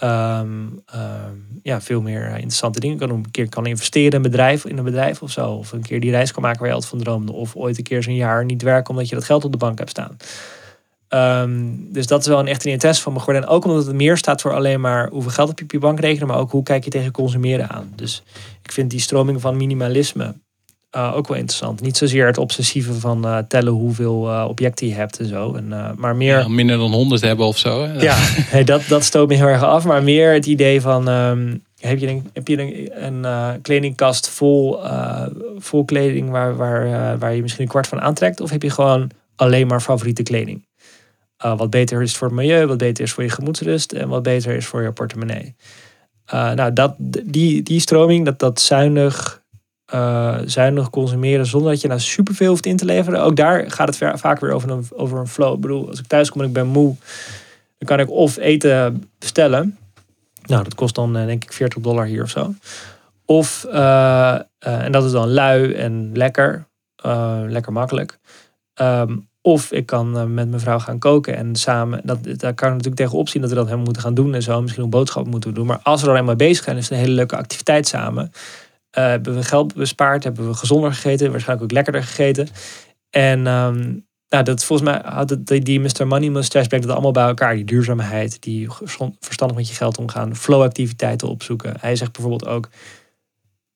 [SPEAKER 3] um, um, ja, veel meer interessante dingen kan doen. Een keer kan investeren in een bedrijf, in een bedrijf of zo. Of een keer die reis kan maken waar je altijd van droomde. Of ooit een keer zo'n jaar niet werken omdat je dat geld op de bank hebt staan. Um, dus dat is wel een echt een interesse van me geworden. En ook omdat het meer staat voor alleen maar hoeveel geld heb je op je bankrekening. Maar ook hoe kijk je tegen consumeren aan. Dus ik vind die stroming van minimalisme uh, ook wel interessant. Niet zozeer het obsessieve van uh, tellen hoeveel uh, objecten je hebt en zo. En, maar meer...
[SPEAKER 2] Ja, minder dan 100 hebben of zo. Hè?
[SPEAKER 3] Ja, [laughs] hey, dat, dat stoot me heel erg af. Maar meer het idee van... Um, heb je een, heb je een, een kledingkast vol, vol kleding waar, waar, waar je misschien een kwart van aantrekt? Of heb je gewoon alleen maar favoriete kleding? wat beter is voor het milieu, wat beter is voor je gemoedsrust... en wat beter is voor je portemonnee. nou, dat, die, die stroming, dat, dat zuinig uh, zuinig consumeren zonder dat je nou superveel hoeft in te leveren. Ook daar gaat het vaak weer over een, over een flow. Ik bedoel, als ik thuis kom en ik ben moe, dan kan ik of eten bestellen. Nou, dat kost dan denk ik 40 dollar hier of zo. Of, uh, en dat is dan lui en lekker, lekker makkelijk. Um, of ik kan met mijn vrouw gaan koken en samen, dat, daar kan ik natuurlijk tegenop zien dat we dat helemaal moeten gaan doen en zo. Misschien ook boodschappen moeten doen. Maar als we er eenmaal bezig zijn, is het een hele leuke activiteit samen. Uh, hebben we geld bespaard, hebben we gezonder gegeten, waarschijnlijk ook lekkerder gegeten. En um, nou, dat volgens mij had die Mr. Money Mustache brengt het allemaal bij elkaar. Die duurzaamheid, die verstandig met je geld omgaan, flow-activiteiten opzoeken. Hij zegt bijvoorbeeld ook,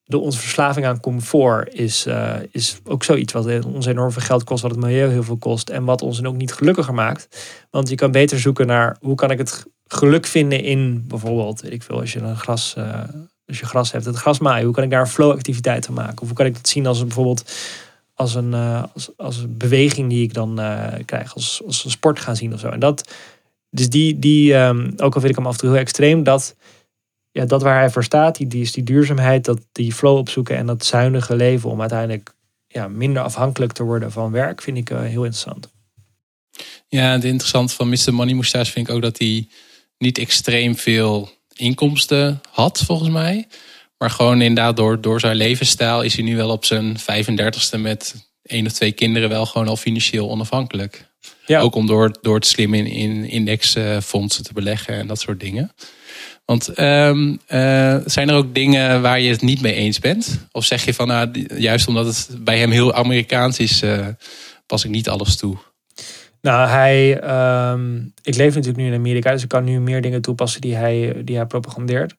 [SPEAKER 3] de onze verslaving aan comfort is, uh, is ook zoiets wat ons enorm veel geld kost, wat het milieu heel veel kost en wat ons ook niet gelukkiger maakt. Want je kan beter zoeken naar hoe kan ik het geluk vinden in bijvoorbeeld, ik veel, als je een gras... Uh, als je gras hebt, het gras maaien, hoe kan ik daar een flow-activiteit van maken? Of hoe kan ik dat zien als een, bijvoorbeeld als een, uh, als, als een beweging die ik dan uh, krijg, als, als een sport gaan zien of zo. En dat, dus die, die um, ook al vind ik hem af en toe heel extreem, dat, ja, dat waar hij voor staat, die, die is die duurzaamheid, dat, die flow opzoeken en dat zuinige leven om uiteindelijk ja, minder afhankelijk te worden van werk, vind ik uh, heel interessant.
[SPEAKER 2] Ja, het interessante van Mr. Money Moustache vind ik ook dat hij niet extreem veel inkomsten had, volgens mij. Maar gewoon inderdaad door, door zijn levensstijl is hij nu wel op zijn 35ste met één of twee kinderen wel gewoon al financieel onafhankelijk.
[SPEAKER 3] Ja.
[SPEAKER 2] Ook om door, door het slim in, in indexfondsen te beleggen en dat soort dingen. Want ehm, eh, zijn er ook dingen waar je het niet mee eens bent? Of zeg je van, nou, juist omdat het bij hem heel Amerikaans is, eh, pas ik niet alles toe?
[SPEAKER 3] Nou, hij, ehm, ik leef natuurlijk nu in Amerika, dus ik kan nu meer dingen toepassen die hij, die hij propagandeert.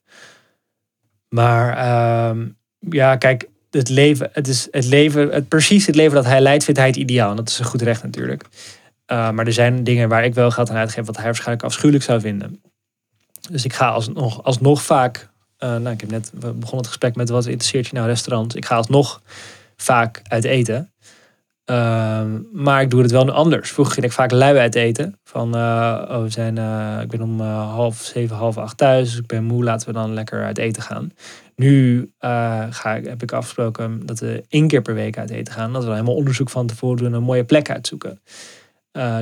[SPEAKER 3] Maar ehm, ja, kijk, het leven, het is het leven, het, precies het leven dat hij leidt, vindt hij het ideaal. En dat is een goed recht natuurlijk. Uh, maar er zijn dingen waar ik wel geld aan uitgeef, wat hij waarschijnlijk afschuwelijk zou vinden. Dus ik ga alsnog, alsnog vaak, uh, nou, ik heb net we begonnen het gesprek met wat interesseert je nou restaurant. Ik ga alsnog vaak uit eten. Uh, maar ik doe het wel anders. Vroeger ging ik vaak lui uit eten. Van, uh, oh, we zijn, uh, ik ben om half zeven, half acht thuis. Dus ik ben moe, laten we dan lekker uit eten gaan. Nu ga ik, heb ik afgesproken dat we één keer per week uit eten gaan. Dat we dan helemaal onderzoek van tevoren doen en een mooie plek uitzoeken.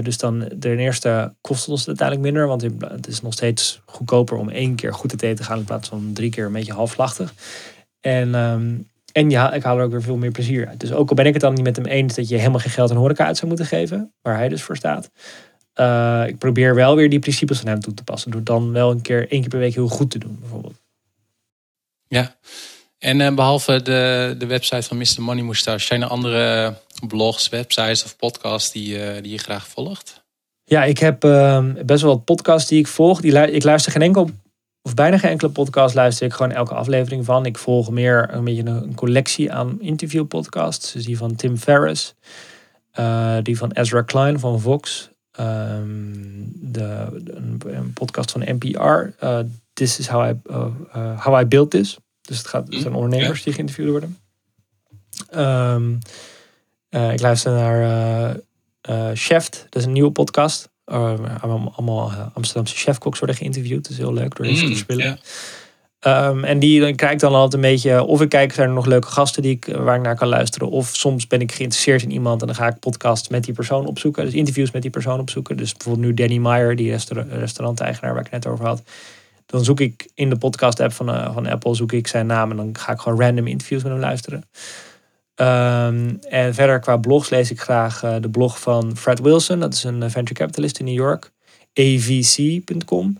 [SPEAKER 3] Dus dan ten eerste kost het ons uiteindelijk minder. Want het is nog steeds goedkoper om één keer goed te eten te gaan. In plaats van drie keer een beetje halfslachtig. En, um, en ja, ik haal er ook weer veel meer plezier uit. Dus ook al ben ik het dan niet met hem eens dat je helemaal geen geld aan horeca uit zou moeten geven. Waar hij dus voor staat. Uh, ik probeer wel weer die principes van hem toe te passen. Door dan wel een keer één keer per week heel goed te doen bijvoorbeeld.
[SPEAKER 2] Ja, en uh, behalve de, de website van Mr. Money Moustache, zijn er andere blogs, websites of podcasts die, uh, die je graag volgt?
[SPEAKER 3] Ja, ik heb uh, best wel wat podcasts die ik volg. Die lu ik luister geen enkel, of bijna geen enkele podcast luister ik gewoon elke aflevering van. Ik volg meer een beetje een, collectie aan interviewpodcasts. Dus die van Tim Ferriss, uh, die van Ezra Klein van Vox. Um, de, een, een, podcast van NPR. Uh, This is how I, how I built this. Dus het, gaat, het zijn ondernemers ja. die geïnterviewd worden. Um, uh, ik luister naar Chef, dat is een nieuwe podcast. Allemaal Amsterdamse chefkoks worden geïnterviewd. Dat is heel leuk door deze mm, te spelen. Yeah. Um, en die dan kijk ik dan altijd een beetje, of ik kijk, zijn er nog leuke gasten die ik, waar ik naar kan luisteren. Of soms ben ik geïnteresseerd in iemand en dan ga ik podcasts met die persoon opzoeken. Dus interviews met die persoon opzoeken. Dus bijvoorbeeld nu Danny Meyer, die restaurant, restauranteigenaar waar ik net over had. Dan zoek ik in de podcast app van, uh, van Apple zoek ik zijn naam en dan ga ik gewoon random interviews met hem luisteren. Um, en verder qua blogs lees ik graag uh, de blog van Fred Wilson. Dat is een venture capitalist in New York. avc.com.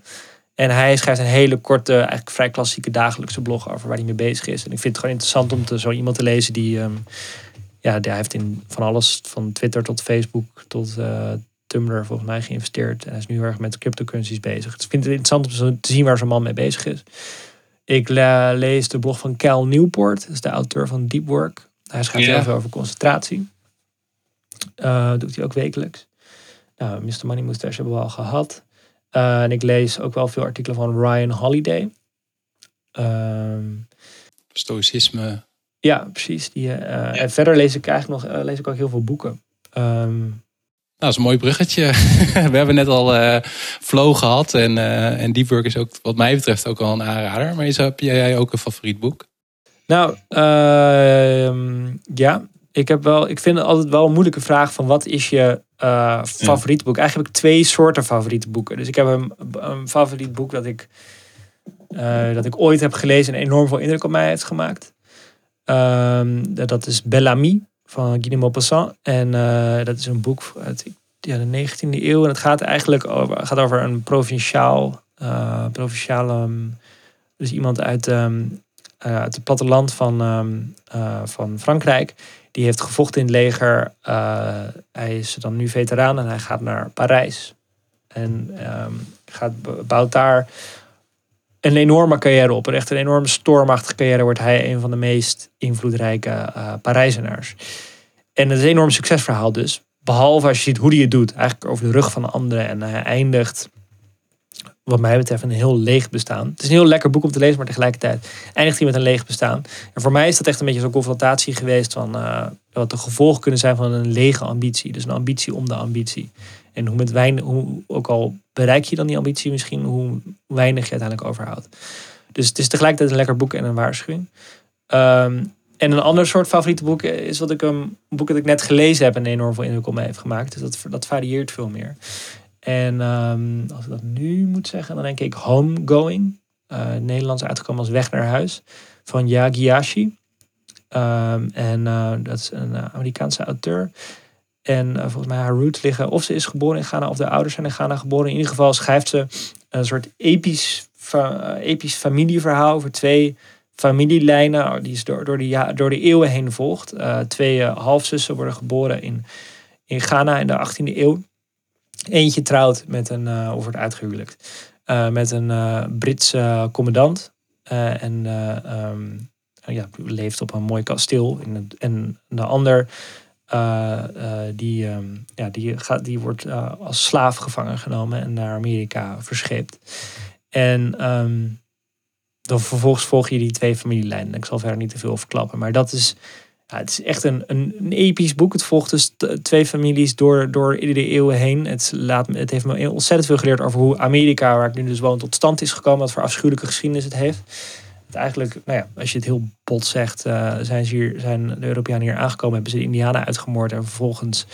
[SPEAKER 3] En hij schrijft een hele korte, eigenlijk vrij klassieke dagelijkse blog over waar hij mee bezig is. En ik vind het gewoon interessant om te, zo iemand te lezen die... Um, ja, die heeft in van alles, van Twitter tot Facebook tot uh, Tumblr volgens mij geïnvesteerd. En hij is nu heel erg met cryptocurrencies bezig. Dus ik vind het interessant om te zien waar zo'n man mee bezig is. Ik le lees de blog van Cal Newport. Dat is de auteur van Deep Work. Hij schrijft heel veel over concentratie. Uh, doet hij ook wekelijks. Nou, Mr. Money Moustache hebben we al gehad. Uh, en ik lees ook wel veel artikelen van Ryan Holiday. Ehm,
[SPEAKER 2] Stoïcisme.
[SPEAKER 3] ja, precies. Die, uh, En verder lees ik eigenlijk nog lees ik ook heel veel boeken. Ehm,
[SPEAKER 2] Nou, dat is een mooi bruggetje. [laughs] We hebben net al uh, Flow gehad. En, uh, en Deep Work is ook wat mij betreft ook wel een aanrader. Maar is, heb jij ook een favoriet boek?
[SPEAKER 3] Nou, uh, ja. Ik, heb wel, ik vind het altijd wel een moeilijke vraag van wat is je uh, favoriete boek? Eigenlijk heb ik twee soorten favoriete boeken. Dus ik heb een, een favoriet boek dat ik, uh, dat ik ooit heb gelezen en enorm veel indruk op mij heeft gemaakt. Uh, dat is Bellamy van Guy de Maupassant. En uh, dat is een boek uit ja, de 19e eeuw. En het gaat eigenlijk over, gaat over een provinciaal, provinciale, dus iemand uit, um, uit het platteland van, um, uh, van Frankrijk. Die heeft gevochten in het leger. Uh, hij is dan nu veteraan en hij gaat naar Parijs. En um, gaat, bouwt daar een enorme carrière op. Echt een enorme stormachtige carrière wordt hij een van de meest invloedrijke Parijzenaars. En het is een enorm succesverhaal dus. Behalve als je ziet hoe hij het doet. Eigenlijk over de rug van de anderen. En hij eindigt, wat mij betreft, een heel leeg bestaan. Het is een heel lekker boek om te lezen, maar tegelijkertijd eindigt hij met een leeg bestaan. En voor mij is dat echt een beetje zo'n confrontatie geweest van uh, wat de gevolgen kunnen zijn van een lege ambitie. Dus een ambitie om de ambitie. En hoe met weinig, hoe, ook al bereik je dan die ambitie misschien, hoe weinig je uiteindelijk overhoudt. Dus het is tegelijkertijd een lekker boek en een waarschuwing. Um, en een ander soort favoriete boek is wat ik een boek dat ik net gelezen heb en enorm veel indruk op mij heeft gemaakt. Dus dat, dat varieert veel meer. En um, als ik dat nu moet zeggen, dan denk ik Homegoing uh, Nederlands uitgekomen als Weg naar Huis van Yagiyashi. Um, en dat is een Amerikaanse auteur. En volgens mij haar roots liggen of ze is geboren in Ghana of de ouders zijn in Ghana geboren. In ieder geval schrijft ze een soort episch, episch familieverhaal over twee familielijnen die is door, door, de, door de eeuwen heen volgt. twee halfzussen worden geboren in, in Ghana in de 18e eeuw. Eentje trouwt met een, uh, of wordt uitgehuwelijkt, uh, met een uh, Britse commandant. en um, ja, leeft op een mooi kasteel. En de ander, die, um, ja, die, gaat, die wordt als slaaf gevangen genomen en naar Amerika verscheept. En um, dan vervolgens volg je die twee familielijnen. Ik zal verder niet te veel verklappen. Maar dat is ja, het is echt een, een, een, episch boek. Het volgt dus twee families door, door de eeuwen heen. Het, laat, het heeft me ontzettend veel geleerd over hoe Amerika, waar ik nu dus woon, tot stand is gekomen. Wat voor afschuwelijke geschiedenis het heeft. Het eigenlijk, nou ja, als je het heel bot zegt, uh, zijn, ze hier, zijn de Europeanen hier aangekomen, hebben ze de Indianen uitgemoord en vervolgens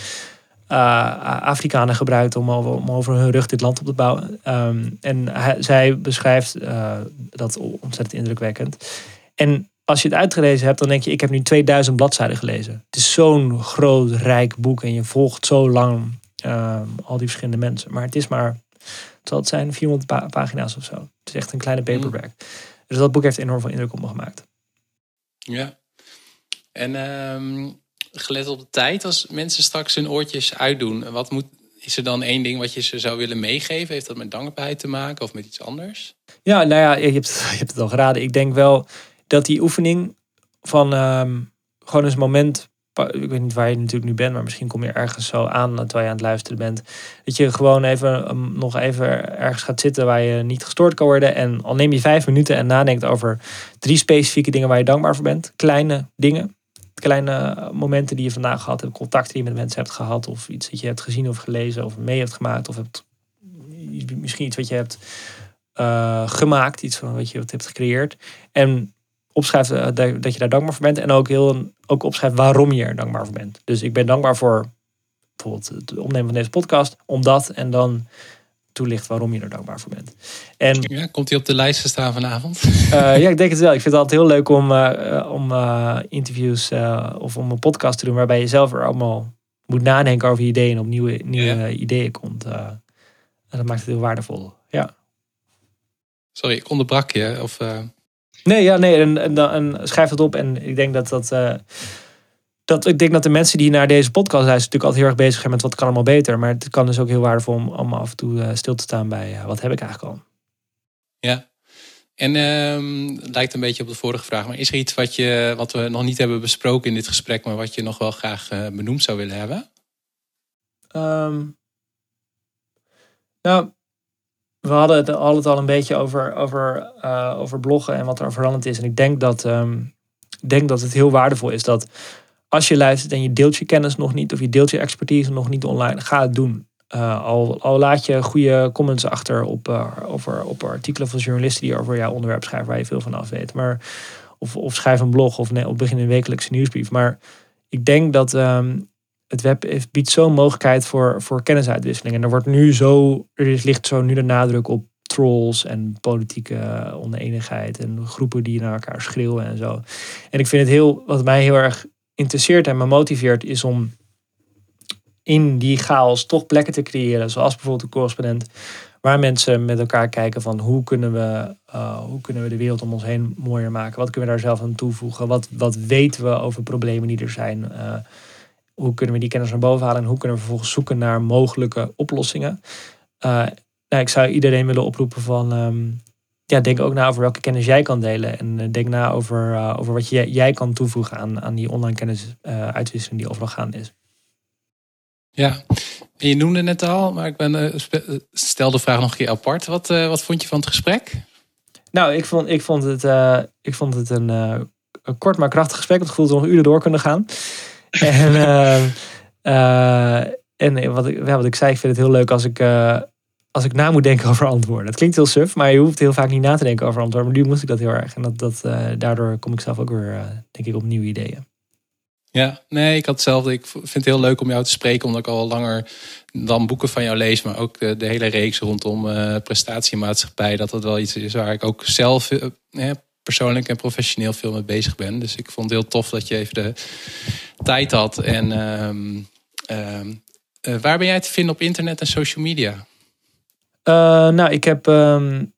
[SPEAKER 3] uh, Afrikanen gebruikt om over, om over hun rug dit land op te bouwen. Um, en hij, zij beschrijft uh, dat ontzettend indrukwekkend. En als je het uitgelezen hebt, dan denk je, ik heb nu 2000 bladzijden gelezen. Het is zo'n groot, rijk boek en je volgt zo lang uh, al die verschillende mensen. Maar het is maar, het zal het zijn, 400 pagina's of zo. Het is echt een kleine mm. paperback. Dus dat boek heeft enorm veel indruk op me gemaakt.
[SPEAKER 2] Ja. En um, gelet op de tijd, als mensen straks hun oortjes uitdoen, wat moet, is er dan één ding wat je ze zou willen meegeven? Heeft dat met dankbaarheid te maken of met iets anders?
[SPEAKER 3] Ja, nou ja, je hebt, [laughs] je hebt het al geraden. Ik denk wel dat die oefening van ehm, gewoon eens een moment. Ik weet niet waar je natuurlijk nu bent, maar misschien kom je ergens zo aan terwijl je aan het luisteren bent. Dat je gewoon even um, nog even ergens gaat zitten waar je niet gestoord kan worden. En al neem je vijf minuten en nadenkt over drie specifieke dingen waar je dankbaar voor bent. Kleine dingen. Kleine momenten die je vandaag gehad hebt, contacten die je met mensen hebt gehad, of iets dat je hebt gezien of gelezen of mee hebt gemaakt, of hebt, misschien iets wat je hebt uh, gemaakt, iets van wat je wat hebt gecreëerd. En opschrijft eh, dat je daar dankbaar voor bent. En ook, heel, ook opschrijft waarom je er dankbaar voor bent. Dus ik ben dankbaar voor bijvoorbeeld het opnemen van deze podcast. Omdat en dan toelicht waarom je er dankbaar voor bent. En,
[SPEAKER 2] ja, komt hij op de lijst te staan vanavond?
[SPEAKER 3] Uh, [laughs] ja, ik denk het wel. Ik vind het altijd heel leuk om, uh, om uh, interviews of om een podcast te doen waarbij je zelf er allemaal moet nadenken over ideeën en op nieuwe, nieuwe ideeën komt. en dat maakt het heel waardevol. Ja.
[SPEAKER 2] Sorry, ik onderbrak je. Of,
[SPEAKER 3] Nee, ja, nee. En, en, en, schrijf het op. En ik denk dat dat. Uh, dat, ik denk dat de mensen die naar deze podcast luisteren natuurlijk altijd heel erg bezig zijn met wat kan allemaal beter. Maar het kan dus ook heel waardevol om, om af en toe uh, stil te staan bij uh, wat heb ik eigenlijk al.
[SPEAKER 2] Ja. En uh, het lijkt een beetje op de vorige vraag. Maar is er iets wat, je, wat we nog niet hebben besproken in dit gesprek, maar wat je nog wel graag benoemd zou willen hebben?
[SPEAKER 3] Um, nou, we hadden het, hadden het al een beetje over, over, uh, over bloggen en wat er veranderd is. En ik denk dat, um, denk dat het heel waardevol is dat als je luistert en je deelt je kennis nog niet of je deelt je expertise nog niet online, ga het doen. Uh, al, al laat je goede comments achter op, uh, over, op artikelen van journalisten die over jouw onderwerp schrijven waar je veel van af weet. Maar, of, of schrijf een blog of, nee, of begin een wekelijkse nieuwsbrief. Maar ik denk dat um, het web biedt zo'n mogelijkheid voor, voor kennisuitwisseling. En er wordt nu zo, er ligt zo nu de nadruk op trolls en politieke oneenigheid en groepen die naar elkaar schreeuwen en zo. En ik vind het heel, wat mij heel erg interesseert en me motiveert, is om in die chaos toch plekken te creëren, zoals bijvoorbeeld de correspondent, waar mensen met elkaar kijken van hoe kunnen we, uh, hoe kunnen we de wereld om ons heen mooier maken? Wat kunnen we daar zelf aan toevoegen? Wat, wat weten we over problemen die er zijn? Uh, hoe kunnen we die kennis naar boven halen en hoe kunnen we vervolgens zoeken naar mogelijke oplossingen. Uh, nou, ik zou iedereen willen oproepen van um, ja, denk ook na over welke kennis jij kan delen. En uh, denk na over, uh, over wat jij, jij kan toevoegen aan, aan die online kennisuitwisseling die overal gaande is.
[SPEAKER 2] Ja, en je noemde het al, maar ik ben, stel de vraag nog een keer apart. Wat, wat vond je van het gesprek?
[SPEAKER 3] Nou, ik vond, ik vond het, ik vond het een, een kort maar krachtig gesprek. Het gevoel dat we nog uren door kunnen gaan. [laughs] en, uh, en wat, ik, wat ik zei, ik vind het heel leuk als ik, uh, als ik na moet denken [laughs] over antwoorden. Het klinkt heel suf, maar je hoeft heel vaak niet na te denken over antwoorden. Maar nu moest ik dat heel erg. En dat, dat, daardoor kom ik zelf ook weer, denk ik, op nieuwe ideeën.
[SPEAKER 2] Ja, nee, ik had hetzelfde. Ik vind het heel leuk om jou te spreken, omdat ik al langer dan boeken van jou lees, maar ook de, de hele reeks rondom uh, prestatiemaatschappij. Dat dat wel iets is waar ik ook zelf uh, persoonlijk en professioneel veel mee bezig ben. Dus ik vond het heel tof dat je even de tijd had. En uh, uh, waar ben jij te vinden op internet en social media?
[SPEAKER 3] nou, ik heb um,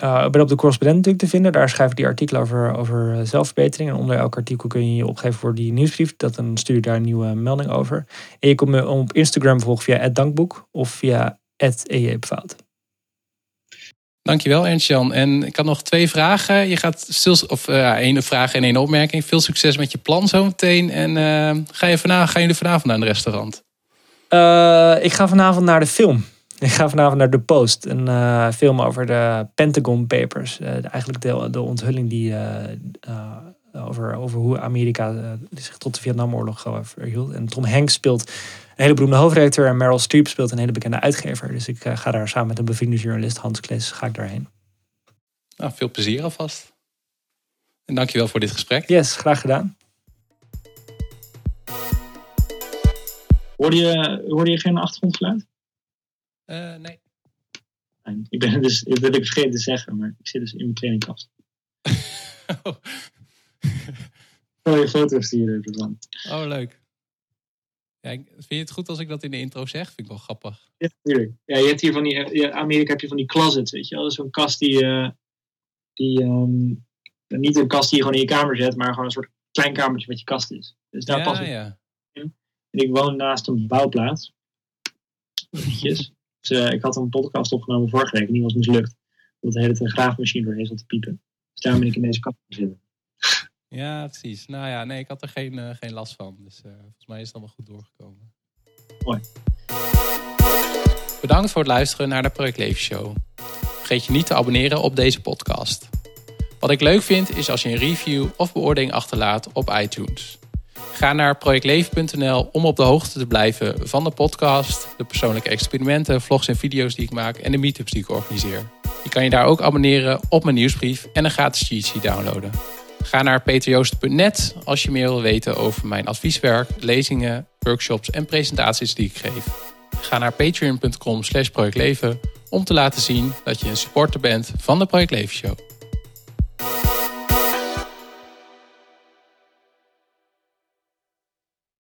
[SPEAKER 3] ben op de correspondent natuurlijk te vinden. Daar schrijf ik die artikelen over, over eh, zelfverbetering. En onder elk artikel kun je je opgeven voor die nieuwsbrief. Dat dan stuur je daar een nieuwe melding over. En je kunt me op Instagram volgen via dankboek of via @ejeepfout.
[SPEAKER 2] Dankjewel Ernst-Jan. En ik had nog twee vragen. Je gaat stil, of uh, één vraag en één opmerking. Veel succes met je plan zometeen. En uh, ga je vanavond, gaan jullie vanavond naar een restaurant?
[SPEAKER 3] ik ga vanavond naar de film. [laughs] Ik ga vanavond naar The Post, een film over de Pentagon Papers. Eigenlijk de, de onthulling die, over, over hoe Amerika zich tot de Vietnamoorlog verhield. En Tom Hanks speelt een hele beroemde hoofdredacteur en Meryl Streep speelt een hele bekende uitgever. Dus ik ga daar samen met een bevriende journalist, Hans Kles, ga ik daarheen.
[SPEAKER 2] Nou, veel plezier alvast. En dankjewel voor dit gesprek.
[SPEAKER 3] Yes, graag gedaan.
[SPEAKER 4] Hoorde je, hoorde je geen achtergrondgeluid?
[SPEAKER 2] Uh, nee.
[SPEAKER 4] Ik ben dus, dat heb ik vergeten te zeggen, maar ik zit dus in mijn trainingkast. oh. [laughs] [laughs] Mooie foto's hier ervan.
[SPEAKER 2] Oh, leuk. Ja, vind je het goed als ik dat in de intro zeg? Vind ik wel grappig.
[SPEAKER 4] Ja, natuurlijk. Ja, je hebt hier van die, in Amerika heb je van die closets, weet je wel. Zo'n kast die, uh, die um, niet een kast die je gewoon in je kamer zet, maar gewoon een soort klein kamertje wat je kast is. Dus daar
[SPEAKER 2] ja,
[SPEAKER 4] pas ik.
[SPEAKER 2] Ja.
[SPEAKER 4] En ik woon naast een bouwplaats. Dus, uh, ik had een podcast opgenomen vorige week en die was mislukt. Omdat de hele tijd een graafmachine doorheen zat te piepen. Dus daarom ben ik in deze kast zitten.
[SPEAKER 2] Ja, precies. Nou ja, nee, ik had er geen, uh, geen last van. Dus uh, volgens mij is het allemaal goed doorgekomen.
[SPEAKER 4] Mooi.
[SPEAKER 2] Bedankt voor het luisteren naar de Project Leven Show. Vergeet je niet te abonneren op deze podcast. Wat ik leuk vind is als je een review of beoordeling achterlaat op iTunes. Ga naar projectleven.nl om op de hoogte te blijven van de podcast, de persoonlijke experimenten, vlogs en video's die ik maak en de meetups die ik organiseer. Je kan je daar ook abonneren op mijn nieuwsbrief en een gratis cheat sheet downloaden. Ga naar peterjoost.net als je meer wil weten over mijn advieswerk, lezingen, workshops en presentaties die ik geef. Ga naar patreon.com slash projectleven om te laten zien dat je een supporter bent van de Project Leven Show.